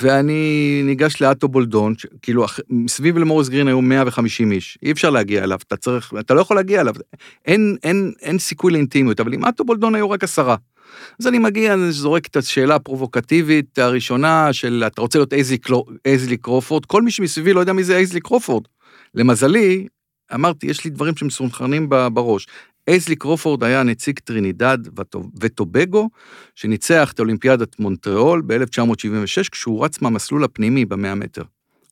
ואני ניגש לאטו בולדון, ש- כאילו, מסביב למוריס גרין היו 150 איש, אי אפשר להגיע אליו, אתה צריך, אתה לא יכול להגיע אליו, אין, אין, אין סיכוי לאינטימיות, אבל עם אטו בולדון היו רק עשרה. אז אני מגיע, אני זורק את השאלה הפרובוקטיבית הראשונה של אתה רוצה להיות אייזלי, קרופורד, כל מי שמסביבי לא יודע מי זה אייזלי קרופורד. למזלי, אמרתי, יש לי דברים שמסונכרנים בראש. אייזלי קרופורד היה נציג טרינידד וטו- וטובגו, שניצח את אולימפיאדת מונטריאול ב-1976, כשהוא רץ מהמסלול הפנימי במאה מטר.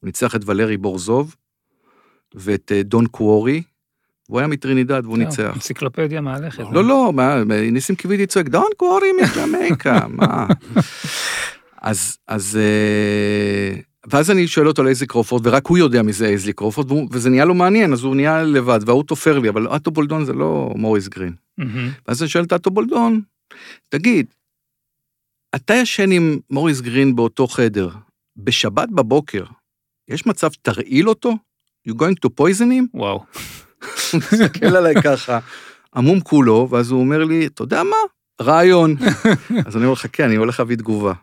הוא ניצח את ולרי בורזוב ואת אה, דון קוורי, והוא היה מטרינידד והוא ניצח. אנציקלופדיה מהלכת. לא, לא, מה, ניסים קיוויתי צועק, דון קוורי מג'מייקה, מה? אז, אז, אה, ואז אני שואל אותו על איזלי קרופורד, ורק הוא יודע מי זה איזלי קרופורד, וזה נהיה לו מעניין, אז הוא נהיה לבד, וההוא תופר לי, אבל אטו בולדון זה לא מוריס גרין. ואז אני שואל את אטו בולדון, תגיד, אתה ישן עם מוריס גרין באותו חדר, בשבת בבוקר, יש מצב תרעיל אותו? You going to poison him? וואו. הוא מסתכל עליי ככה, עמום כולו, ואז הוא אומר לי, אתה יודע מה? רעיון. אז אני אומר, חכה, אני הולך להביא תגובה. הוא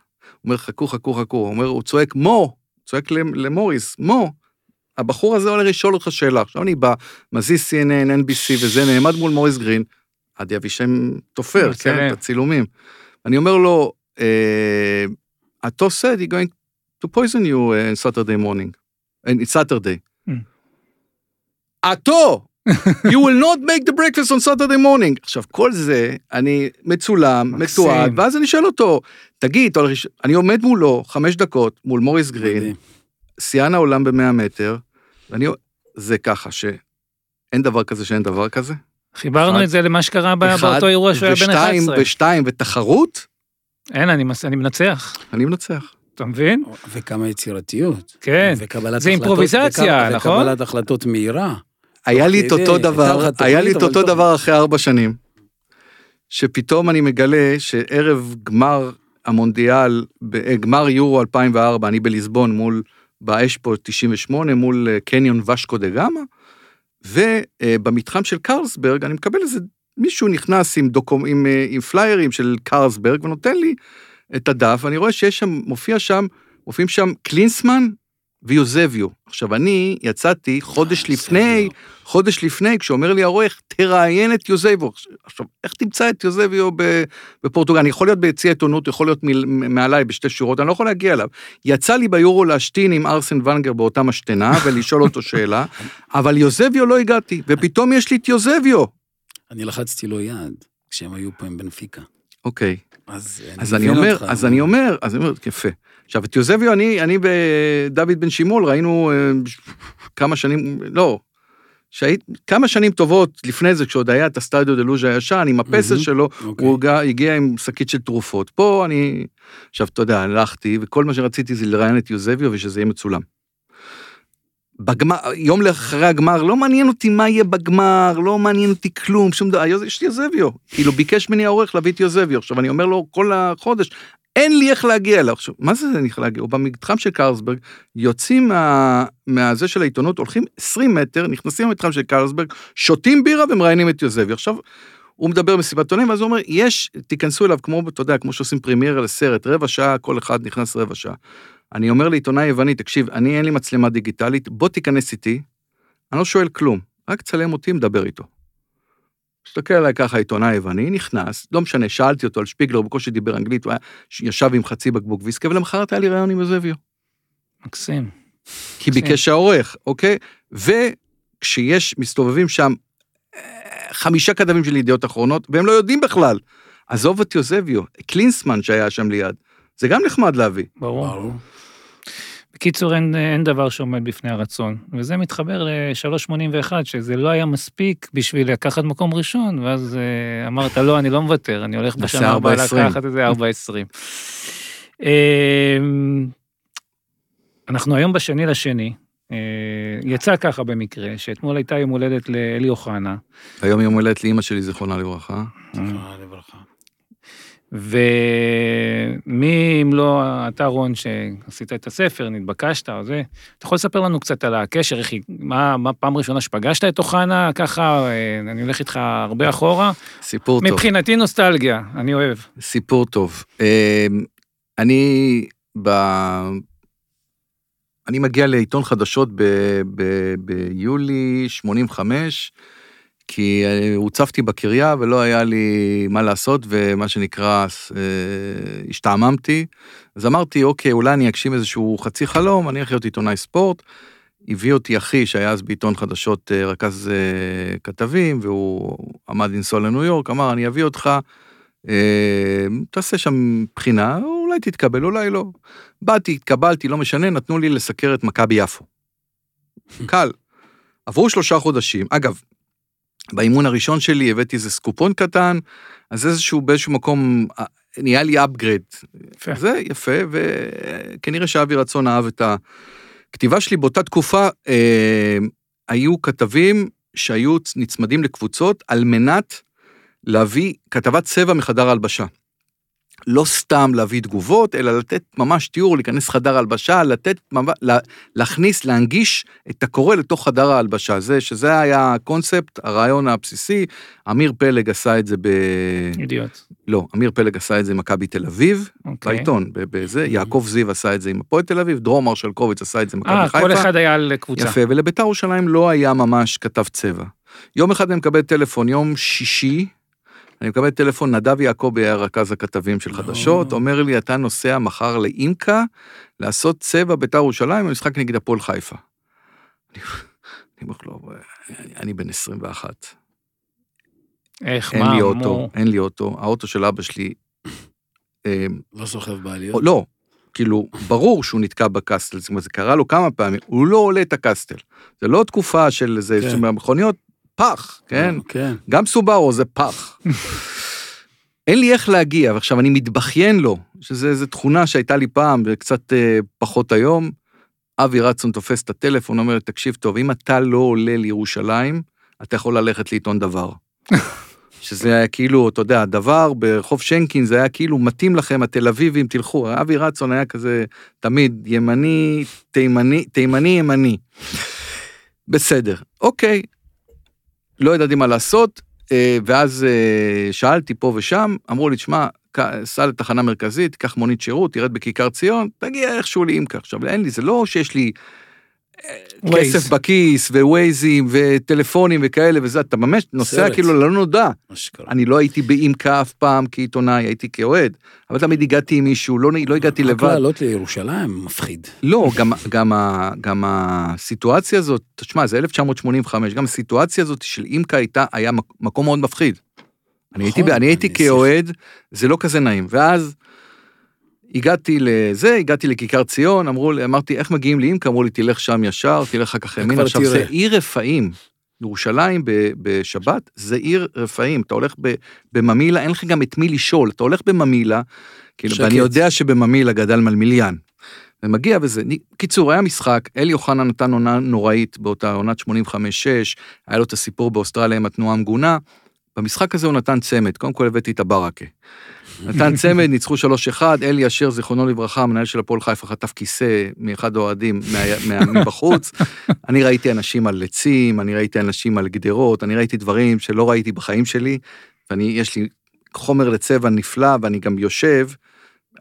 אומר, חכו, חכו, חכו. הוא אומר, הוא צועק, מו, צועק למ- למוריס, מו. הבחור הזה הולך לשאול אותך שאלה. עכשיו אני בא, מזיז CNN, NBC וזה, נעמד מול מוריס גרין, עדי אבישי תופר. כן, את הצילומים. אני אומר לו, אה, התו said he going to poison you uh, in Saturday morning. In Saturday. עטו! You will not make the breakfast on Saturday morning. עכשיו, כל זה, אני מצולם. מתועד, ואז אני שואל אותו, תגיד, אני עומד מולו חמש דקות, מול מוריס גרין. שיאן העולם במאה מטר, ואני, זה ככה, שאין דבר כזה שאין דבר כזה. חיברנו אחד- את זה למה שקרה אחד, באותו אירוע שהוא היה בן ושתיים, 11. ושתיים, ותחרות, אין, אני מס- אני מנצח. אני מנצח. אתה מבין? וכמה יצירתיות. כן. וקבלת זה החלטות- אימפרוביזציה, וכ- נכון? וקבלת החלטות מהירה. היה לי את אותו דבר, היה לי את אותו. דבר אחרי ארבע שנים, שפתאום אני מגלה שערב גמר המונדיאל, אה, גמר יורו 2004, אני בליסבון מול, באשפו 98, מול אה, קניון ושקו דה גמא, ובמתחם של קרלסברג אני מקבל איזה מישהו נכנס עם, דוקו, עם, אה, עם פליירים של קרלסברג ונותן לי את הדף, ואני רואה שיש שם, מופיע שם, מופיעים שם קלינסמן ויוזביו. עכשיו, אני יצאתי חודש אה, לפני. חודש לפני, כשאומר לי העורך, תראיין את יוזביו. עכשיו, איך תמצא את יוזביו בפורטוגל? אני יכול להיות ביציע עיתונות, יכול להיות מעליי בשתי שורות, אני לא יכול להגיע אליו. יצא לי ביורו להשתין עם ארסן ונגר באותה משתנה ולשאול אותו שאלה, אבל יוזביו לא הגעתי, ופתאום יש לי את יוזביו. אני לחצתי לו יד כשהם היו פה עם בנפיקה. אוקיי, אז אז אני אומר, אז אני אומר, אז אני אומר, יפה. עכשיו, את יוזביו, אני, אני ודוד בן שימול ראינו אה, כמה שנים, לא, שהיית, כמה שנים טובות לפני זה, כשעוד היה את הסטדיו דה לוז'ה הישן, עם הפסל מהמם. שלו, אוקיי. הוא הגיע עם שקית של תרופות. פה אני, עכשיו, אתה יודע, הלכתי, וכל מה שרציתי זה לראיין את יוזביו ושזה יהיה מצולם. בגמר, יום לאחרי הגמר, לא מעניין אותי מה יהיה בגמר, לא מעניין אותי כלום, שום דבר, יש לי יוזביו. כאילו, ביקש ממני העורך להביא את יוזביו. עכשיו, אני אומר לו כל החודש, אין לי איך להגיע אליו. עכשיו, מה זה אין לי איך להגיע? הוא במתחם של קרלסברג, יוצאים מה, מהזה של העיתונות, הולכים 20 מטר, נכנסים למתחם של קרלסברג, שותים בירה ומראיינים את יוזביו. עכשיו, הוא מדבר מסיבת עיתונאים, ואז הוא אומר, יש, תיכנסו אליו כמו, אתה יודע, כמו שעושים פרימיירה לסרט, רבע שעה, כל אחד נכנס רבע שעה. אני אומר לעיתונאי יווני, תקשיב, אני אין לי מצלמה דיגיטלית, בוא תיכנס איתי, אני לא שואל כלום, רק צלם אותי, מדבר איתו. מסתכל עליי ככה עיתונאי יווני, נכנס, לא משנה, שאלתי אותו על שפיגלר, הוא בקושי דיבר אנגלית, הוא היה, ישב עם חצי בקבוק ויסקי, ולמחרת היה לי ראיון עם יוזביו. מקסים. כי ביקש העורך, אוקיי? וכשיש, מסתובבים שם אה, חמישה כתבים של ידיעות אחרונות, והם לא יודעים בכלל. עזוב את יוזביו, קלינסמן שהיה שם ליד, זה גם נחמד להביא. ברור. בקיצור, אין, אין דבר שעומד בפני הרצון. וזה מתחבר ל-381, שזה לא היה מספיק בשביל לקחת מקום ראשון, ואז אה, אמרת, לא, אני לא מוותר, אני הולך בשנה הבאה 4.20. לקחת את זה 4.20. אה, אנחנו היום בשני לשני. אה, יצא ככה במקרה, שאתמול הייתה יום הולדת לאלי אוחנה. היום יום הולדת לאימא שלי, זיכרונה לברכה. זכרונה לברכה. ומי אם לא אתה רון שעשית את הספר, נתבקשת או זה, אתה יכול לספר לנו קצת על הקשר, איך, היא- מה, מה פעם ראשונה שפגשת את אוחנה, ככה, אה, אני הולך איתך הרבה אחורה. סיפור טוב. מבחינתי נוסטלגיה, אני אוהב. סיפור טוב. אה, אני ב... אני מגיע לעיתון חדשות ב... ב... ביולי 85, כי הוצפתי בקריה ולא היה לי מה לעשות, ומה שנקרא, אה, השתעממתי. אז אמרתי, אוקיי, אולי אני אגשים איזשהו חצי חלום, אני להיות עיתונאי ספורט. הביא אותי אחי, שהיה אז בעיתון חדשות אה, רכז אה, כתבים, והוא עמד לנסוע לניו יורק, אמר, אני אביא אותך, אה, תעשה שם בחינה, אולי תתקבל, אולי לא. באתי, התקבלתי, לא משנה, נתנו לי לסקר את מכבי יפו. קל. עברו שלושה חודשים. אגב, באימון הראשון שלי הבאתי איזה סקופון קטן, אז איזשהו, באיזשהו מקום, אה, נהיה לי upgrade. יפה. זה יפה, וכנראה שאבי רצון אהב את הכתיבה שלי. באותה תקופה אה, היו כתבים שהיו נצמדים לקבוצות על מנת להביא כתבת צבע מחדר ההלבשה. לא סתם להביא תגובות, אלא לתת ממש תיאור, להיכנס חדר ההלבשה, לתת, להכניס, להנגיש את הקורא לתוך חדר ההלבשה. זה, שזה היה הקונספט, הרעיון הבסיסי. אמיר פלג עשה את זה ב... אידיוט. לא, אמיר פלג עשה את זה עם מכבי תל אביב, אוקיי. בעיתון, בזה, יעקב זיו עשה את זה עם הפועל תל אביב, דרום מרשלקוביץ עשה את זה עם מכבי אה, חיפה. כל אחד היה על קבוצה. יפה, ולביתר ירושלים לא היה ממש כתב צבע. יום אחד אני מקבל טלפון, יום שישי, אני מקבל טלפון, נדב יעקבי היה רכז הכתבים של חדשות, או. אומר לי, אתה נוסע מחר לאימקה לעשות צבע ביתר ירושלים במשחק נגד הפועל חיפה. אני אומר לו, אני- אני בן 21, איך, אין מה, לי מו- אוטו, אין לי אוטו, האוטו של אבא שלי, אה, לא סוחב בעליות. לא, כאילו, ברור שהוא נתקע בקסטל, זאת אומרת, זה קרה לו כמה פעמים, הוא לא עולה את הקסטל. זה לא תקופה של זה, כן. שמכוניות, פח, כן? כן. גם סובארו זה פח. אין לי איך להגיע, ועכשיו אני מתבכיין לו, שזה איזו תכונה שהייתה לי פעם וקצת אה, פחות היום. אבי רצון תופס את הטלפון, אומר, תקשיב טוב, אם אתה לא עולה לירושלים, אתה יכול ללכת לעיתון דבר. שזה היה כאילו, אתה יודע, דבר ברחוב שנקין, זה היה כאילו מתאים לכם, התל אביבים, תלכו. אבי רצון היה כזה תמיד ימני, תימני, תימני ימני. בסדר, אוקיי. לא ידעתי מה לעשות, אה, ואז אה, שאלתי פה ושם, אמרו לי, תשמע, סע לתחנה מרכזית, קח מונית שירות, תרד בכיכר ציון, תגיע איכשהו לאימקה. עכשיו, אין לי, זה לא שיש לי. כסף בכיס, ווייזים, וטלפונים וכאלה וזה, אתה ממש נוסע סרט. כאילו ללא נודע. אני לא הייתי באימקה אף פעם כעיתונאי, הייתי כאוהד, אבל תמיד הגעתי עם מישהו, לא, לא הגעתי רק לבד. לעלות לירושלים מפחיד. לא, גם, גם, גם הסיטואציה הזאת, תשמע, זה 1985, גם הסיטואציה הזאת של אימקה הייתה, היה מק- מקום מאוד מפחיד. אני הייתי, נכון, אני הייתי כאוהד, זה לא כזה נעים. ואז הגעתי לזה, הגעתי לכיכר ציון, אמרו לי, אמרתי, איך מגיעים לאימקה? אמרו לי, תלך שם ישר, תלך אחר כך ימינה. כבר עכשיו, זה. עיר רפאים. ירושלים בשבת זה עיר רפאים, אתה הולך בממילה, אין לך גם את מי לשאול, אתה הולך בממילה, כאילו. ואני יודע שבממילה גדל מלמיליאן. ומגיע וזה, קיצור, היה משחק, אלי אוחנה נתן עונה נוראית באותה עונת 85-6, היה לו את הסיפור באוסטרליה עם התנועה המגונה. במשחק הזה הוא נתן צמד, קודם כל הבאתי את הברקה. נתן צמד, ניצחו 3-1, אלי אשר, זיכרונו לברכה, המנהל של הפועל חיפה, חטף כיסא מאחד האוהדים מבחוץ. אני ראיתי אנשים על עצים, אני ראיתי אנשים על גדרות, אני ראיתי דברים שלא ראיתי בחיים שלי, ואני, יש לי חומר לצבע נפלא, ואני גם יושב,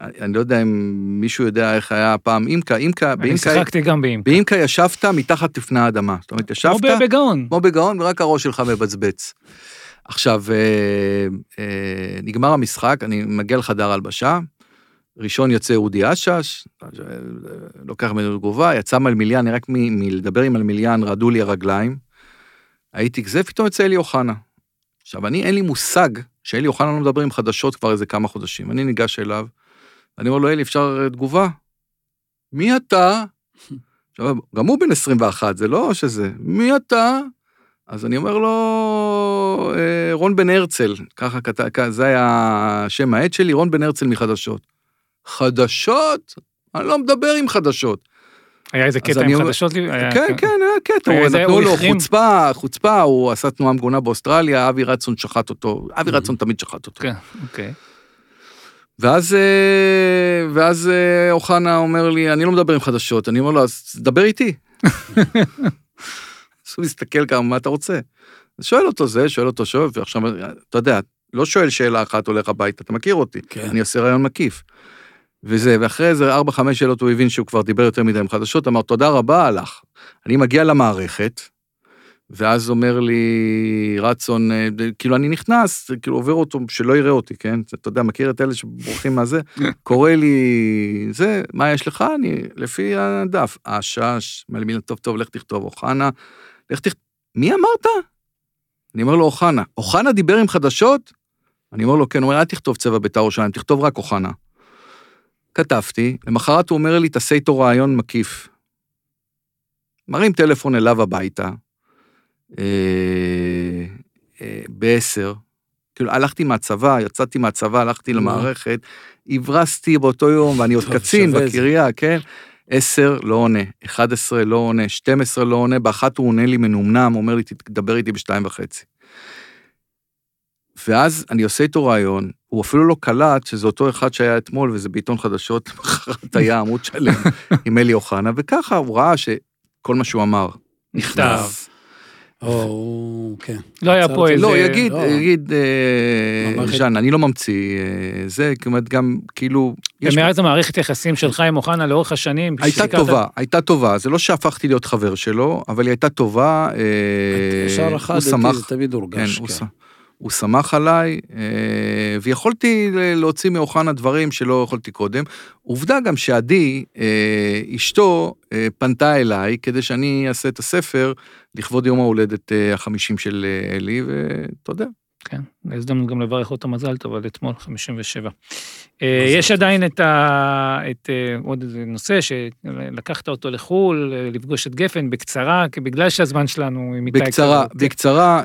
אני לא יודע אם מישהו יודע איך היה פעם אימקה, אימקה, אני באימקה, שיחקתי גם באימקה. באימקה ישבת מתחת לפני האדמה. זאת אומרת, כמו ישבת ב- בגאון. כמו בגאון, ורק הראש שלך מבצבץ. עכשיו, אה, אה, נגמר המשחק, אני מגיע לחדר הלבשה, ראשון יוצא אודי אשש, אה, לוקח ממנו תגובה, יצא מלמיליאן, רק מלדבר עם מלמיליאן רעדו לי הרגליים. הייתי כזה, פתאום יוצא אלי אוחנה. עכשיו, אני, אין לי מושג שאלי אוחנה לא מדבר עם חדשות כבר איזה כמה חודשים. אני ניגש אליו, ואני אומר לו, אלי, אפשר אה, תגובה? מי אתה? עכשיו, גם הוא בן 21, זה לא שזה, מי אתה? אז אני אומר לו, "אה, רון בן הרצל, ככה כתב, זה היה שם העט שלי, רון בן הרצל מחדשות. חדשות? אני לא מדבר עם חדשות. היה איזה קטע עם אומר- חדשות? לי? היה- כן, כן, היה קטע, היה הוא נתנו לו החרים? חוצפה, חוצפה, הוא עשה תנועה מגונה באוסטרליה, אבי רצון שחט אותו, אבי רצון תמיד שחט אותו. כן, אוקיי. ואז, אה, ואז אה, אוחנה אומר לי, אני לא מדבר עם חדשות, אני אומר לו, אז דבר איתי. אז הוא מסתכל כמה, מה אתה רוצה? אז שואל אותו זה, שואל אותו שואל, ועכשיו, אתה יודע, לא שואל שאלה אחת, הולך הביתה, אתה מכיר אותי, כן. אני עושה רעיון מקיף. וזה, ואחרי איזה ארבע, חמש שאלות הוא הבין שהוא כבר דיבר יותר מדי עם חדשות, אמר, תודה רבה, הלך. אני מגיע למערכת, ואז אומר לי רצון, אה, כאילו אני נכנס, כאילו עובר אותו, שלא יראה אותי, כן? אתה יודע, מכיר את אלה שבורחים מהזה? קורא לי, זה, מה יש לך? אני, לפי הדף, אשש, מלמילה טוב טוב, לך תכתוב, אוחנה, לך תכתוב, מי אמרת? אני אומר לו, אוחנה. אוחנה דיבר עם חדשות? אני אומר לו, כן, הוא אומר, אל תכתוב צבע בית"ר ירושלים, תכתוב רק אוחנה. כתבתי, למחרת הוא אומר לי, תעשה איתו רעיון מקיף. מרים טלפון אליו הביתה, אה, אה, בעשר, כאילו הלכתי מהצבא, יצאתי מהצבא, הלכתי. למערכת, הברסתי באותו יום, ואני עוד קצין. בקריה, כן? עשר, לא עונה, 11 לא עונה, 12 לא עונה, באחת הוא עונה לי מנומנם, אומר לי, תדבר איתי בשתיים וחצי. ואז אני עושה איתו רעיון, הוא אפילו לא קלט שזה אותו אחד שהיה אתמול, וזה בעיתון חדשות, למחרת היה עמוד שלם עם אלי אוחנה, וככה הוא ראה שכל מה שהוא אמר נכתב. או, כן. לא היה פה עצרתי. איזה... לא, יגיד, לא. יגיד, אה, ז'אן, אני לא ממציא אה, זה, כמעט גם, כאילו, יש- ומאז המערכת יחסים שלך עם אוחנה לאורך השנים. הייתה טובה, הייתה טובה, זה לא שהפכתי להיות חבר שלו, אבל היא הייתה טובה, אה, ישר אחד, הוא שמח, זה תמיד כן, הורגש. הוא שמח עליי, אה, ויכולתי להוציא מאוחנה דברים שלא יכולתי קודם. עובדה גם שעדי, אה, אשתו, אה, פנתה אליי כדי שאני אעשה את הספר לכבוד יום ההולדת החמישים של אלי, ואתה יודע. כן, הזדמנות גם לברך אותו מזל טוב על אתמול, 57. אה, יש. עדיין את, ה... את אה, עוד איזה נושא שלקחת אותו לחו"ל, אה, לפגוש את גפן בקצרה, כי בגלל שהזמן שלנו עם איתי בקצרה, בקצרה,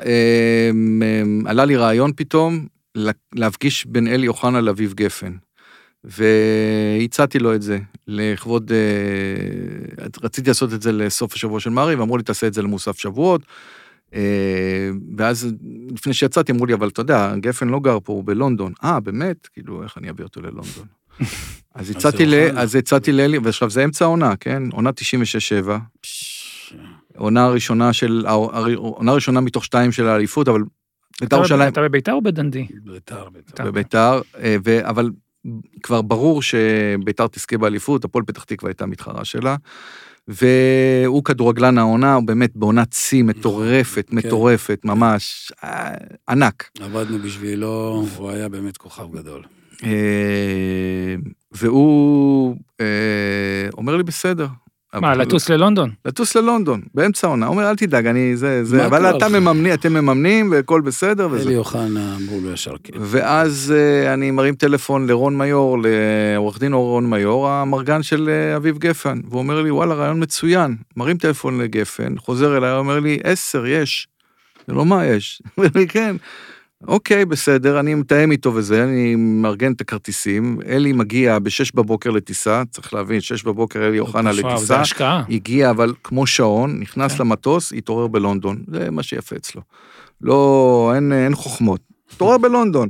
עלה לי רעיון פתאום לה- להפגיש בין אלי אוחנה לאביב גפן. והצעתי לו את זה לכבוד, רציתי לעשות את זה לסוף השבוע של מעריב, אמרו לי תעשה את זה למוסף שבועות. אה, ואז לפני שיצאתי אמרו לי, אבל אתה יודע, גפן לא גר פה, הוא בלונדון. אה, באמת? כאילו, איך אני אביא אותו ללונדון? אז הצעתי ל-. אז הצעתי לאלי, ועכשיו זה אמצע העונה, כן? עונה 96-7. פש, עונה ראשונה של, העונה ראשונה מתוך שתיים של האליפות, אבל בית"ר אתה- ירושלים, אתה בביתר או בדנדי? בית"ר, בית"ר. בבית"ר, אה, ו- אבל כבר ברור שבית"ר תזכה באליפות, הפועל פתח תקווה הייתה מתחרה שלה. והוא כדורגלן העונה, הוא באמת בעונת שיא מטורפת, כן. מטורפת, ממש אה, ענק. עבדנו בשבילו, הוא היה באמת כוכב גדול. אה, והוא אה, אומר לי, בסדר. מה, אבל- לטוס ללונדון? לטוס ללונדון, באמצע העונה. אומר, אל תדאג, אני זה, זה, אבל אתה לך? מממנים, אתם מממנים, והכל בסדר, וזה. אלי אוחנה אמרו לו ישר כן. ואז אה, אני מרים טלפון לרון מיור, לעורך דין רון מיור, המרגן של אה, אביב גפן, והוא אומר לי, וואלה, רעיון מצוין. מרים טלפון לגפן, חוזר אליי, אומר לי, עשר, יש. זה לא מה יש. אומר לי, כן. אוקיי, בסדר, אני מתאם איתו וזה, אני מארגן את הכרטיסים. אלי מגיע בשש בבוקר לטיסה, צריך להבין, שש בבוקר אלי אוחנה וואו, זה לטיסה. השקעה. הגיע אבל כמו שעון, נכנס כן. למטוס, התעורר בלונדון. זה מה שיפה אצלו. לא, אין, אין חוכמות. התעורר בלונדון.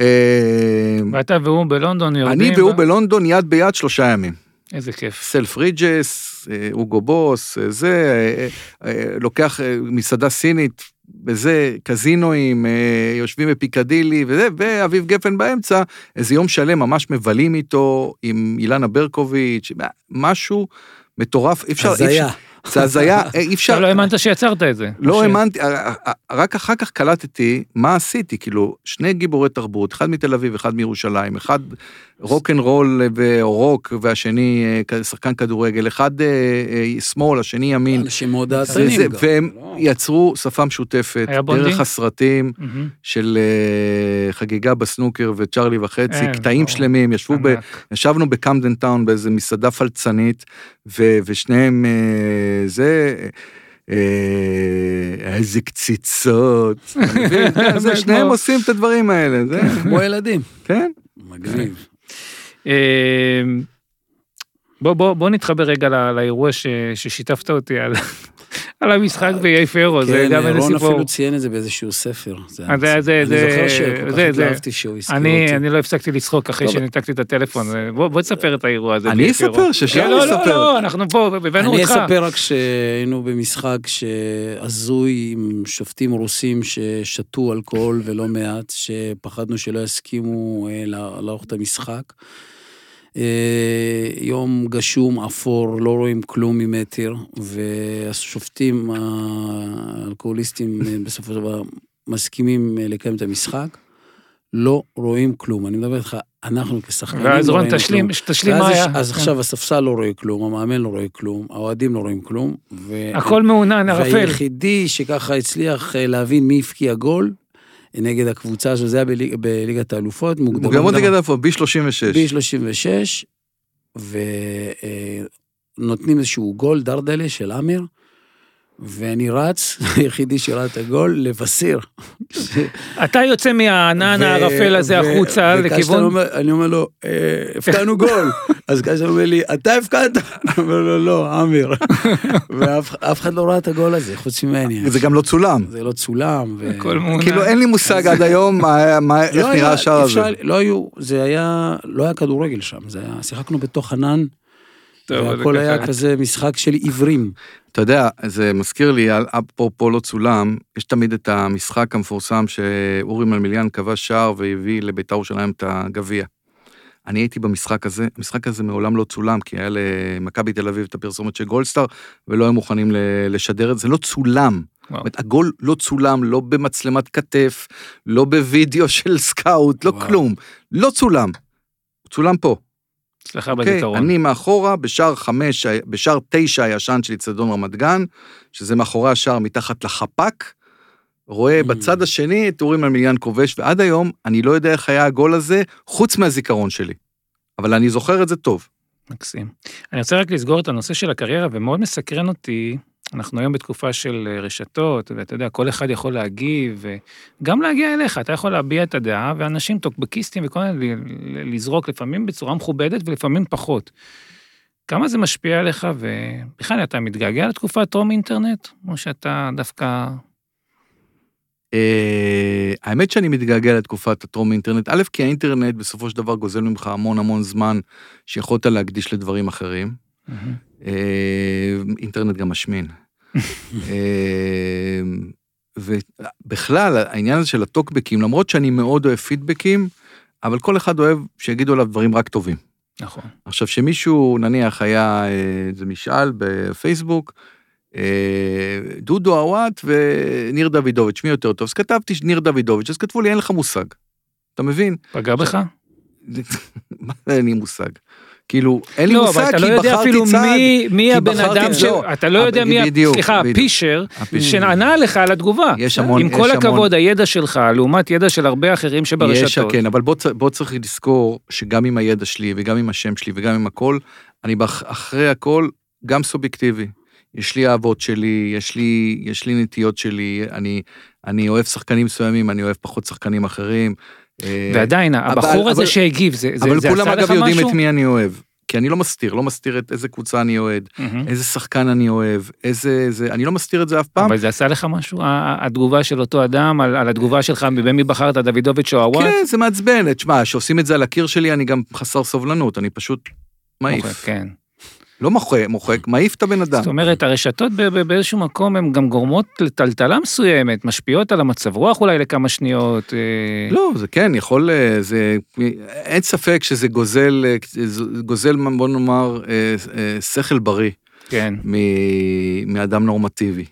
אה, ואתה והוא בלונדון יורדים. אני והוא בלונדון יד ביד שלושה ימים. איזה כיף. סלף ריג'ס, אוגו בוס, אה, זה, אה, אה, לוקח מסעדה סינית, וזה, קזינואים, אה, יושבים בפיקדילי, וזה, ואביב גפן באמצע, איזה יום שלם ממש מבלים איתו, עם אילנה ברקוביץ', משהו מטורף, אי אפשר, אי הזיה. זה הזיה, אי אפשר, אתה לא האמנת שיצרת את זה. לא האמנתי, אה, אה, רק אחר כך קלטתי מה עשיתי, כאילו, שני גיבורי תרבות, אחד מתל אביב, אחד מירושלים, אחד rock and roll או רוק, והשני אה, שחקן כדורגל, אחד אה, אה, שמאל, השני ימין, אנשים מאוד זה- דעתנים זה- גם. והם לא. יצרו שפה משותפת? דרך הסרטים. של אה, חגיגה בסנוקר וצ'רלי וחצי, כן, קטעים. שלמים, ישבו ב... ענק. ישבנו בקמדן טאון באיזה מסעדה פלצנית, ו, ושניהם אה, זה, אה, איזה קציצות? זה, שניהם עושים את הדברים האלה, זה, כמו ילדים. כן. מגניב. אה, בוא, בוא, בוא נתחבר רגע לא- לאירוע ששיתפת אותי על, על המשחק באיי פרו, זה כן, גם איזה רון סיפור. אפילו ציין את זה באיזשהו ספר. זה- אז זה- זה- אני זוכר שכל כך התלהבתי שהוא הזכיר אני, אותי. אני לא הפסקתי לצחוק אחרי טוב. שניתקתי את הטלפון, בוא, תספר את האירוע הזה. אני אספר? ששי כן, לא, לא, יספר. לא, אנחנו פה, הבאנו אני אותך. אספר רק שהיינו במשחק שהזוי עם שופטים רוסים ששתו אלכוהול ולא מעט, שפחדנו שלא יסכימו אה, לערוך את המשחק. אה, יום גשום, אפור, לא רואים כלום ממטר, והשופטים האלכוהוליסטים אה, בסופו של דבר מסכימים אה, לקיים את המשחק. לא רואים כלום, אני מדבר איתך, אנחנו כשחקנים ואז לא רון, ראינו תשלים, כלום. תשלים ואז מה היה. אז כן. עכשיו הספסל לא רואה כלום, המאמן לא רואה כלום, האוהדים לא רואים כלום. ו- הכל מעונן, ערפל. והיחידי שככה הצליח להבין מי הבקיע גול נגד הקבוצה הזו, זה היה בליג- בליגת האלופות, מוקדמות נגד איפה? ב-36. ב-36, ונותנים איזשהו גול דרדלה של עמיר, ואני רץ, היחידי שראה את הגול, לבשר. אתה יוצא מהענן הערפל הזה החוצה לכיוון... אני אומר לו, "אה, הפקענו גול. אז קשטן אומר לי, אתה הפקעת? אני אומר לו, לא, עמיר. ואף אף אחד לא ראה את הגול הזה, חוץ ממני. זה גם לא צולם. זה לא צולם. כאילו אין לי מושג עד היום איך לא היה- נראה השער הזה. לא היו, זה היה, לא היה כדורגל שם, זה היה, שיחקנו בתוך ענן, והכל זה היה. כזה משחק של עיוורים. אתה יודע, זה מזכיר לי, על אפרופו לא צולם, יש תמיד את המשחק המפורסם שאורי מלמיליאן כבש שער והביא לבית"ר ירושלים את הגביע. אני הייתי במשחק הזה, המשחק הזה מעולם לא צולם, כי היה למכבי תל אביב את הפרסומת של גולדסטאר, ולא היו מוכנים לשדר את זה, לא צולם. אומרת, הגול לא צולם, לא במצלמת כתף, לא בווידאו של סקאוט, לא וואו. כלום. לא צולם. הוא צולם פה. אצלך אוקיי, בזיכרון. אני מאחורה, בשער חמש, בשער תשע הישן של אצטדיון רמת גן, שזה מאחורי השער מתחת לחפ"ק, רואה Mm. בצד השני את אורי מלמיליאן כובש, ועד היום אני לא יודע איך היה הגול הזה, חוץ מהזיכרון שלי. אבל אני זוכר את זה טוב. מקסים. אני רוצה רק לסגור את הנושא של הקריירה, ומאוד מסקרן אותי, אנחנו היום בתקופה של אה, רשתות, ואתה יודע, כל אחד יכול להגיב, וגם להגיע אליך, אתה יכול להביע את הדעה, ואנשים טוקבקיסטים וכל מיני, לזרוק לפעמים בצורה מכובדת ולפעמים פחות. כמה זה משפיע עליך, ובכלל, אתה מתגעגע לתקופת טרום אינטרנט, או שאתה דווקא... אה, האמת שאני מתגעגע לתקופת הטרום אינטרנט, א', כי האינטרנט בסופו של דבר גוזל ממך המון המון זמן שיכולת להקדיש לדברים אחרים. אה, אינטרנט גם משמין. אה, ובכלל, העניין הזה של הטוקבקים, למרות שאני מאוד אוהב פידבקים, אבל כל אחד אוהב שיגידו עליו דברים רק טובים. נכון. עכשיו, שמישהו, נניח, היה אה, איזה משאל בפייסבוק, אה, דודו עוואט וניר דוידוביץ', מי יותר טוב? אז כתבתי ניר דוידוביץ', אז כתבו לי, אין לך מושג. אתה מבין? פגע בך? אין לי מושג? כאילו, אין לי לא, מושג, אבל אתה כי לא יודע בחרתי אפילו צעד. מי, מי כי הבן בחרתי- אדם ש... לא, אתה לא יודע מי, בדיוק, סליחה, בדיוק. הפישר, הפישר. שנענה לך על התגובה. יש המון, עם יש כל המון- הכבוד, הידע שלך, לעומת ידע של הרבה אחרים יש, שברשתות. כן, אבל בוא, בוא צריך לזכור שגם עם הידע שלי וגם עם השם שלי וגם עם הכל, אני אחרי הכל גם סובייקטיבי. יש לי אהבות שלי, יש לי, יש לי נטיות שלי, אני, אני אוהב שחקנים מסוימים, אני אוהב פחות שחקנים אחרים. אה, ועדיין, הבחור הזה אבל- שהגיב, זה, זה, אבל זה כולם עשה אגב לך יודעים משהו? את מי אני אוהב. כי אני לא מסתיר, לא מסתיר את איזה קבוצה אני אוהד, מהמם. איזה שחקן אני אוהב, איזה... זה, אני לא מסתיר את זה אף פעם. אבל זה עשה לך משהו, התגובה של אותו אדם, על, על התגובה שלך, במי בחרת, דוידוביץ' או הוואט? כן, זה מעצבן. תשמע, שעושים את זה על הקיר שלי, אני גם חסר סובלנות, אני פשוט מעיף. כן. לא מוחק, מוחק, מעיף את הבן אדם. זאת אומרת, הרשתות באיזשהו מקום הן גם גורמות לטלטלה מסוימת, משפיעות על המצב רוח אולי לכמה שניות. אה, לא, זה כן, יכול, אה, זה, אין ספק שזה גוזל, אה, גוזל, בוא נאמר, שכל בריא כן. מ- מאדם נורמטיבי.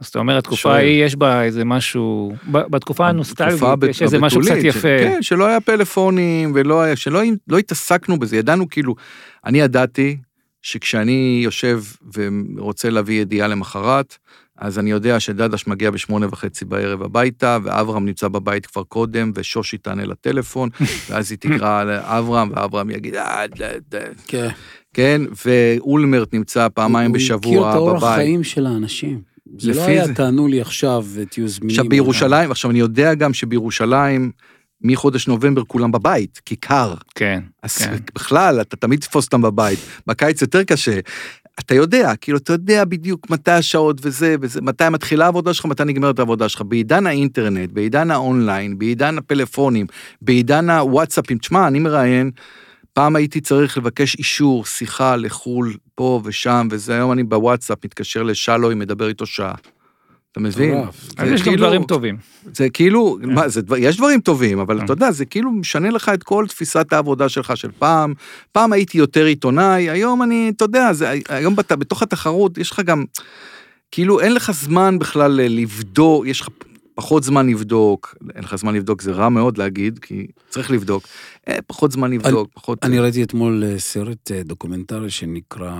אז אתה אומר, התקופה שואל. ההיא יש בה איזה משהו, בתקופה הנוסטלגית יש איזה משהו קצת הבתולית, ש- יפה. כן, שלא היה פלאפונים ולא היה, שלא לא התעסקנו בזה, ידענו כאילו, אני ידעתי שכשאני יושב ורוצה להביא ידיעה למחרת, אז אני יודע שדדש מגיע בשמונה וחצי בערב הביתה, ואברהם נמצא בבית כבר קודם, ושושי תענה לטלפון, ואז היא תקרא לאברהם, ואברהם יגיד, "אה, ד- ד-" כן. כן, ואולמרט נמצא פעמיים הוא הכיר את בשבוע האורח בבית. חיים של האנשים. זה לא היה, זה. תענו לי עכשיו ותהיו זמינים. עכשיו בירושלים, עכשיו אני יודע גם שבירושלים, מחודש נובמבר כולם בבית, כי קר. כן, אז כן. בכלל, אתה תמיד תתפוס אותם בבית. בקיץ יותר קשה. אתה יודע, כאילו, אתה יודע בדיוק מתי השעות וזה, וזה, מתי מתחילה העבודה שלך, מתי נגמרת העבודה שלך. בעידן האינטרנט, בעידן האונליין, בעידן הפלאפונים, בעידן הוואטסאפים, תשמע, אני מראיין, פעם הייתי צריך לבקש אישור, שיחה לחו"ל, פה ושם, וזה היום אני בוואטסאפ, מתקשר לשלוי, מדבר איתו שעה. אתה מבין? אז יש גם כאילו- דברים טובים. זה כאילו, מה, זה, דבר- יש דברים טובים, אבל כן. אתה יודע, זה כאילו משנה לך את כל תפיסת העבודה שלך של פעם. פעם הייתי יותר עיתונאי, היום אני, אתה יודע, זה, היום בת, בתוך התחרות יש לך גם, כאילו אין לך זמן בכלל אה, לבדוק, יש לך פחות זמן לבדוק, אין לך זמן לבדוק, זה רע מאוד להגיד, כי צריך לבדוק. אה, פחות זמן לבדוק, פחות... אני ראיתי אתמול אה, סרט אה, דוקומנטרי שנקרא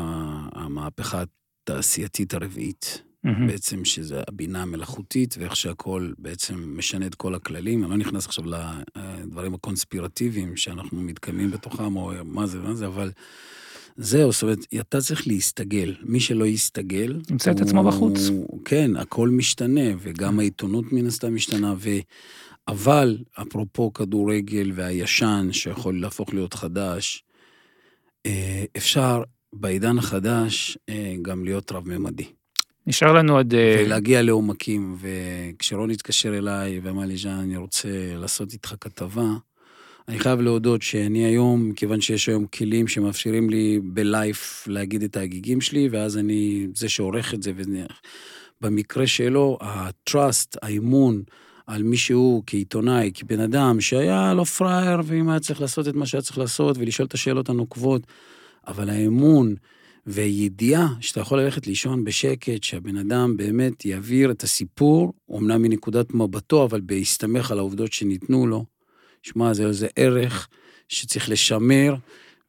המהפכה התעשייתית הרביעית. מהמם. בעצם שזה הבינה המלאכותית ואיך שהכל בעצם משנה את כל הכללים. אני לא נכנס עכשיו לדברים הקונספירטיביים שאנחנו מתקיימים בתוכם, או מה זה, מה זה, אבל זהו, זאת אומרת, אתה צריך להסתגל. מי שלא יסתגל... ימצא את עצמו בחוץ. כן, הכל משתנה, וגם העיתונות מן הסתם משתנה, ו... אבל, אפרופו כדורגל והישן, שיכול להפוך להיות חדש, אה, אפשר בעידן החדש אה, גם להיות רב-ממדי. נשאר לנו עוד... אה, ולהגיע לעומקים, וכשרון התקשר אליי ואמר לי, ז'אן, אני רוצה לעשות איתך כתבה, אני חייב להודות שאני היום, מכיוון שיש היום כלים שמאפשרים לי בלייף להגיד את ההגיגים שלי, ואז אני זה שעורך את זה, ובמקרה שלו, ה-trust, האמון, על מישהו כעיתונאי, כבן אדם, שהיה לו פראייר, ואם היה צריך לעשות את מה שהיה צריך לעשות, ולשאול את השאלות הנוקבות, אבל האמון והידיעה שאתה יכול ללכת לישון בשקט, שהבן אדם באמת יעביר את הסיפור, אמנם מנקודת מבטו, אבל בהסתמך על העובדות שניתנו לו. שמע, זה איזה ערך שצריך לשמר,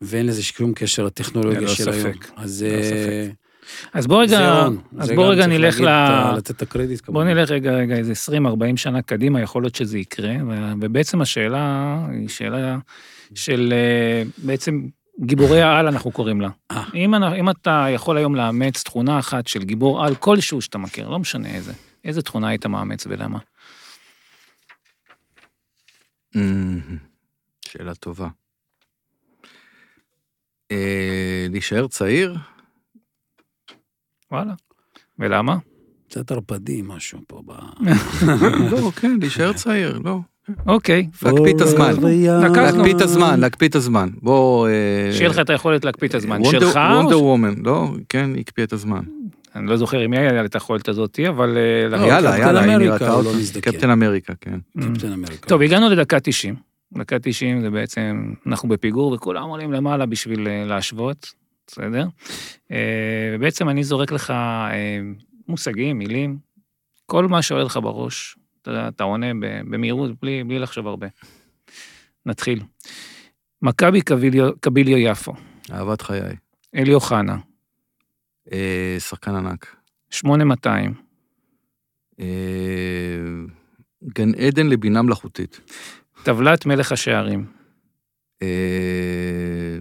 ואין לזה שום קשר לטכנולוגיה של היום. אז ללא אה, ספק. אז בוא רגע. אז בוא רגע נלך ל... את ה- לתת את הקרדיט בוא כמובן. נלך רגע, רגע, איזה 20-40 שנה קדימה, יכול להיות שזה יקרה, ובעצם השאלה היא שאלה של אה, בעצם גיבורי העל, אנחנו קוראים לה. אה. אם, אם אתה יכול היום לאמץ תכונה אחת של גיבור על כלשהו שאתה מכיר, לא משנה איזה, איזה תכונה היית מאמץ ולמה? אמ, שאלה טובה. אה, להישאר צעיר? וואלה. ולמה? קצת ערפדי משהו פה ב... לא, כן, להישאר צעיר, לא. אוקיי, להקפיא את הזמן. להקפיא את הזמן, להקפיא את הזמן. בוא... אה, שיהיה לך את היכולת להקפיא את הזמן שלך, או וונדר וומן, לא? כן, הקפיא את הזמן. אני לא זוכר אם מי היה את היכולת הזאתי, אבל... אה, יאללה, קפטן יאללה, היא אמריקה, נראתה הוא אותו. לא מזדקן. קפטן אמריקה, כן. קפטן אמריקה. טוב, הגענו לדקה 90. דקה 90 זה בעצם, אנחנו בפיגור וכולם עולים למעלה בשביל אה, להשוות, בסדר? ובעצם אני זורק לך מושגים, מילים, כל מה שעולה לך בראש, אתה, אתה עונה במהירות, בלי, בלי לחשוב הרבה. נתחיל. מכבי קביליו יפו, אהבת חיי. אלי אוחנה, אה, שחקן ענק. 8200, אה, גן עדן לבינה מלאכותית. טבלת מלך השערים, אה,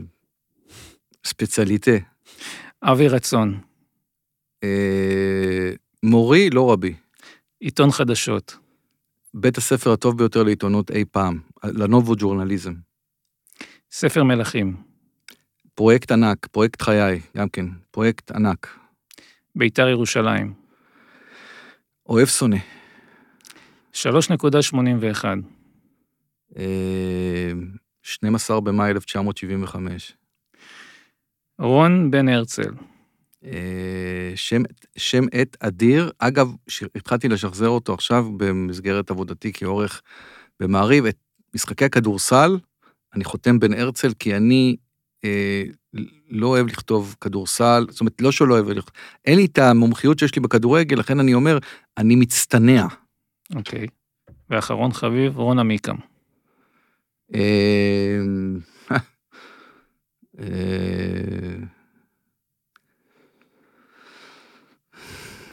ספציאליטה. אבי רצון, אה, מורי, לא רבי. עיתון חדשות, בית הספר הטוב ביותר לעיתונות אי פעם, לנובו ג'ורנליזם. ספר מלכים, פרויקט ענק, פרויקט חיי, גם כן, פרויקט ענק. ביתר ירושלים, אוהב שונא. 3.81, אה, 12 במאי 1975. רון בן הרצל, אה, שם, שם עט אדיר. אגב, התחלתי לשחזר אותו עכשיו במסגרת עבודתי כעורך במעריב. את משחקי הכדורסל, אני חותם בן הרצל, כי אני אה, לא אוהב לכתוב כדורסל, זאת אומרת, לא שלא אוהב לכתוב, אין לי את המומחיות שיש לי בכדורגל, לכן אני אומר, אני מצטנע. אוקיי. ואחרון חביב, רון עמיקם. אה, אה,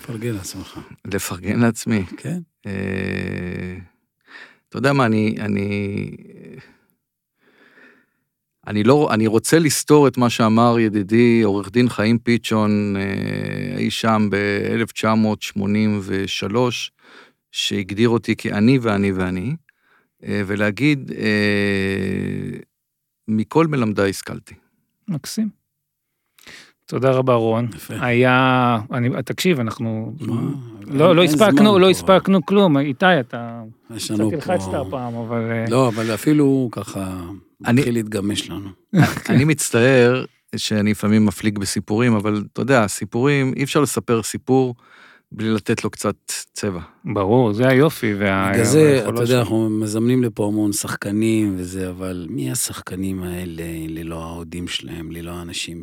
תפרגן לעצמך. לפרגן לעצמי. כן? אה, אתה יודע מה, אני, אני, אני לא, אני רוצה לסתור את מה שאמר ידידי עורך דין חיים פיצ'ון אה, אי שם ב-1983, שהגדיר אותי כאני ואני ואני, אה, ולהגיד, מכל מלמדיי השכלתי. מקסים. תודה רבה, רון. יפה. היה... אני, תקשיב, אנחנו... מה? לא, לא הספקנו, לא פה. הספקנו כלום. איתי, אתה יש קצת לנו הלחצת פה... הפעם, אבל... אה, לא, אבל אפילו ככה, אני- מתחיל להתגמש לנו. אני מצטער שאני לפעמים מפליג בסיפורים, אבל אתה יודע, סיפורים, אי אפשר לספר סיפור בלי לתת לו קצת צבע. ברור, זה היופי. וה... בגלל זה, אתה יודע. אנחנו מזמנים לפה המון שחקנים וזה, אבל מי השחקנים האלה ללא האוהדים שלהם, ללא האנשים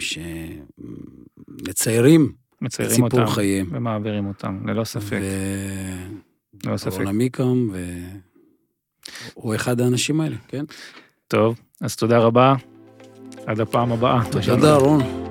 שמציירים את מציירים סיפור אותם חייהם? ומעבירים אותם, ללא ספק. ללא ספק. ורון עמיקם, הוא אחד האנשים האלה, כן? טוב, אז תודה רבה. עד הפעם הבאה. תודה, רון.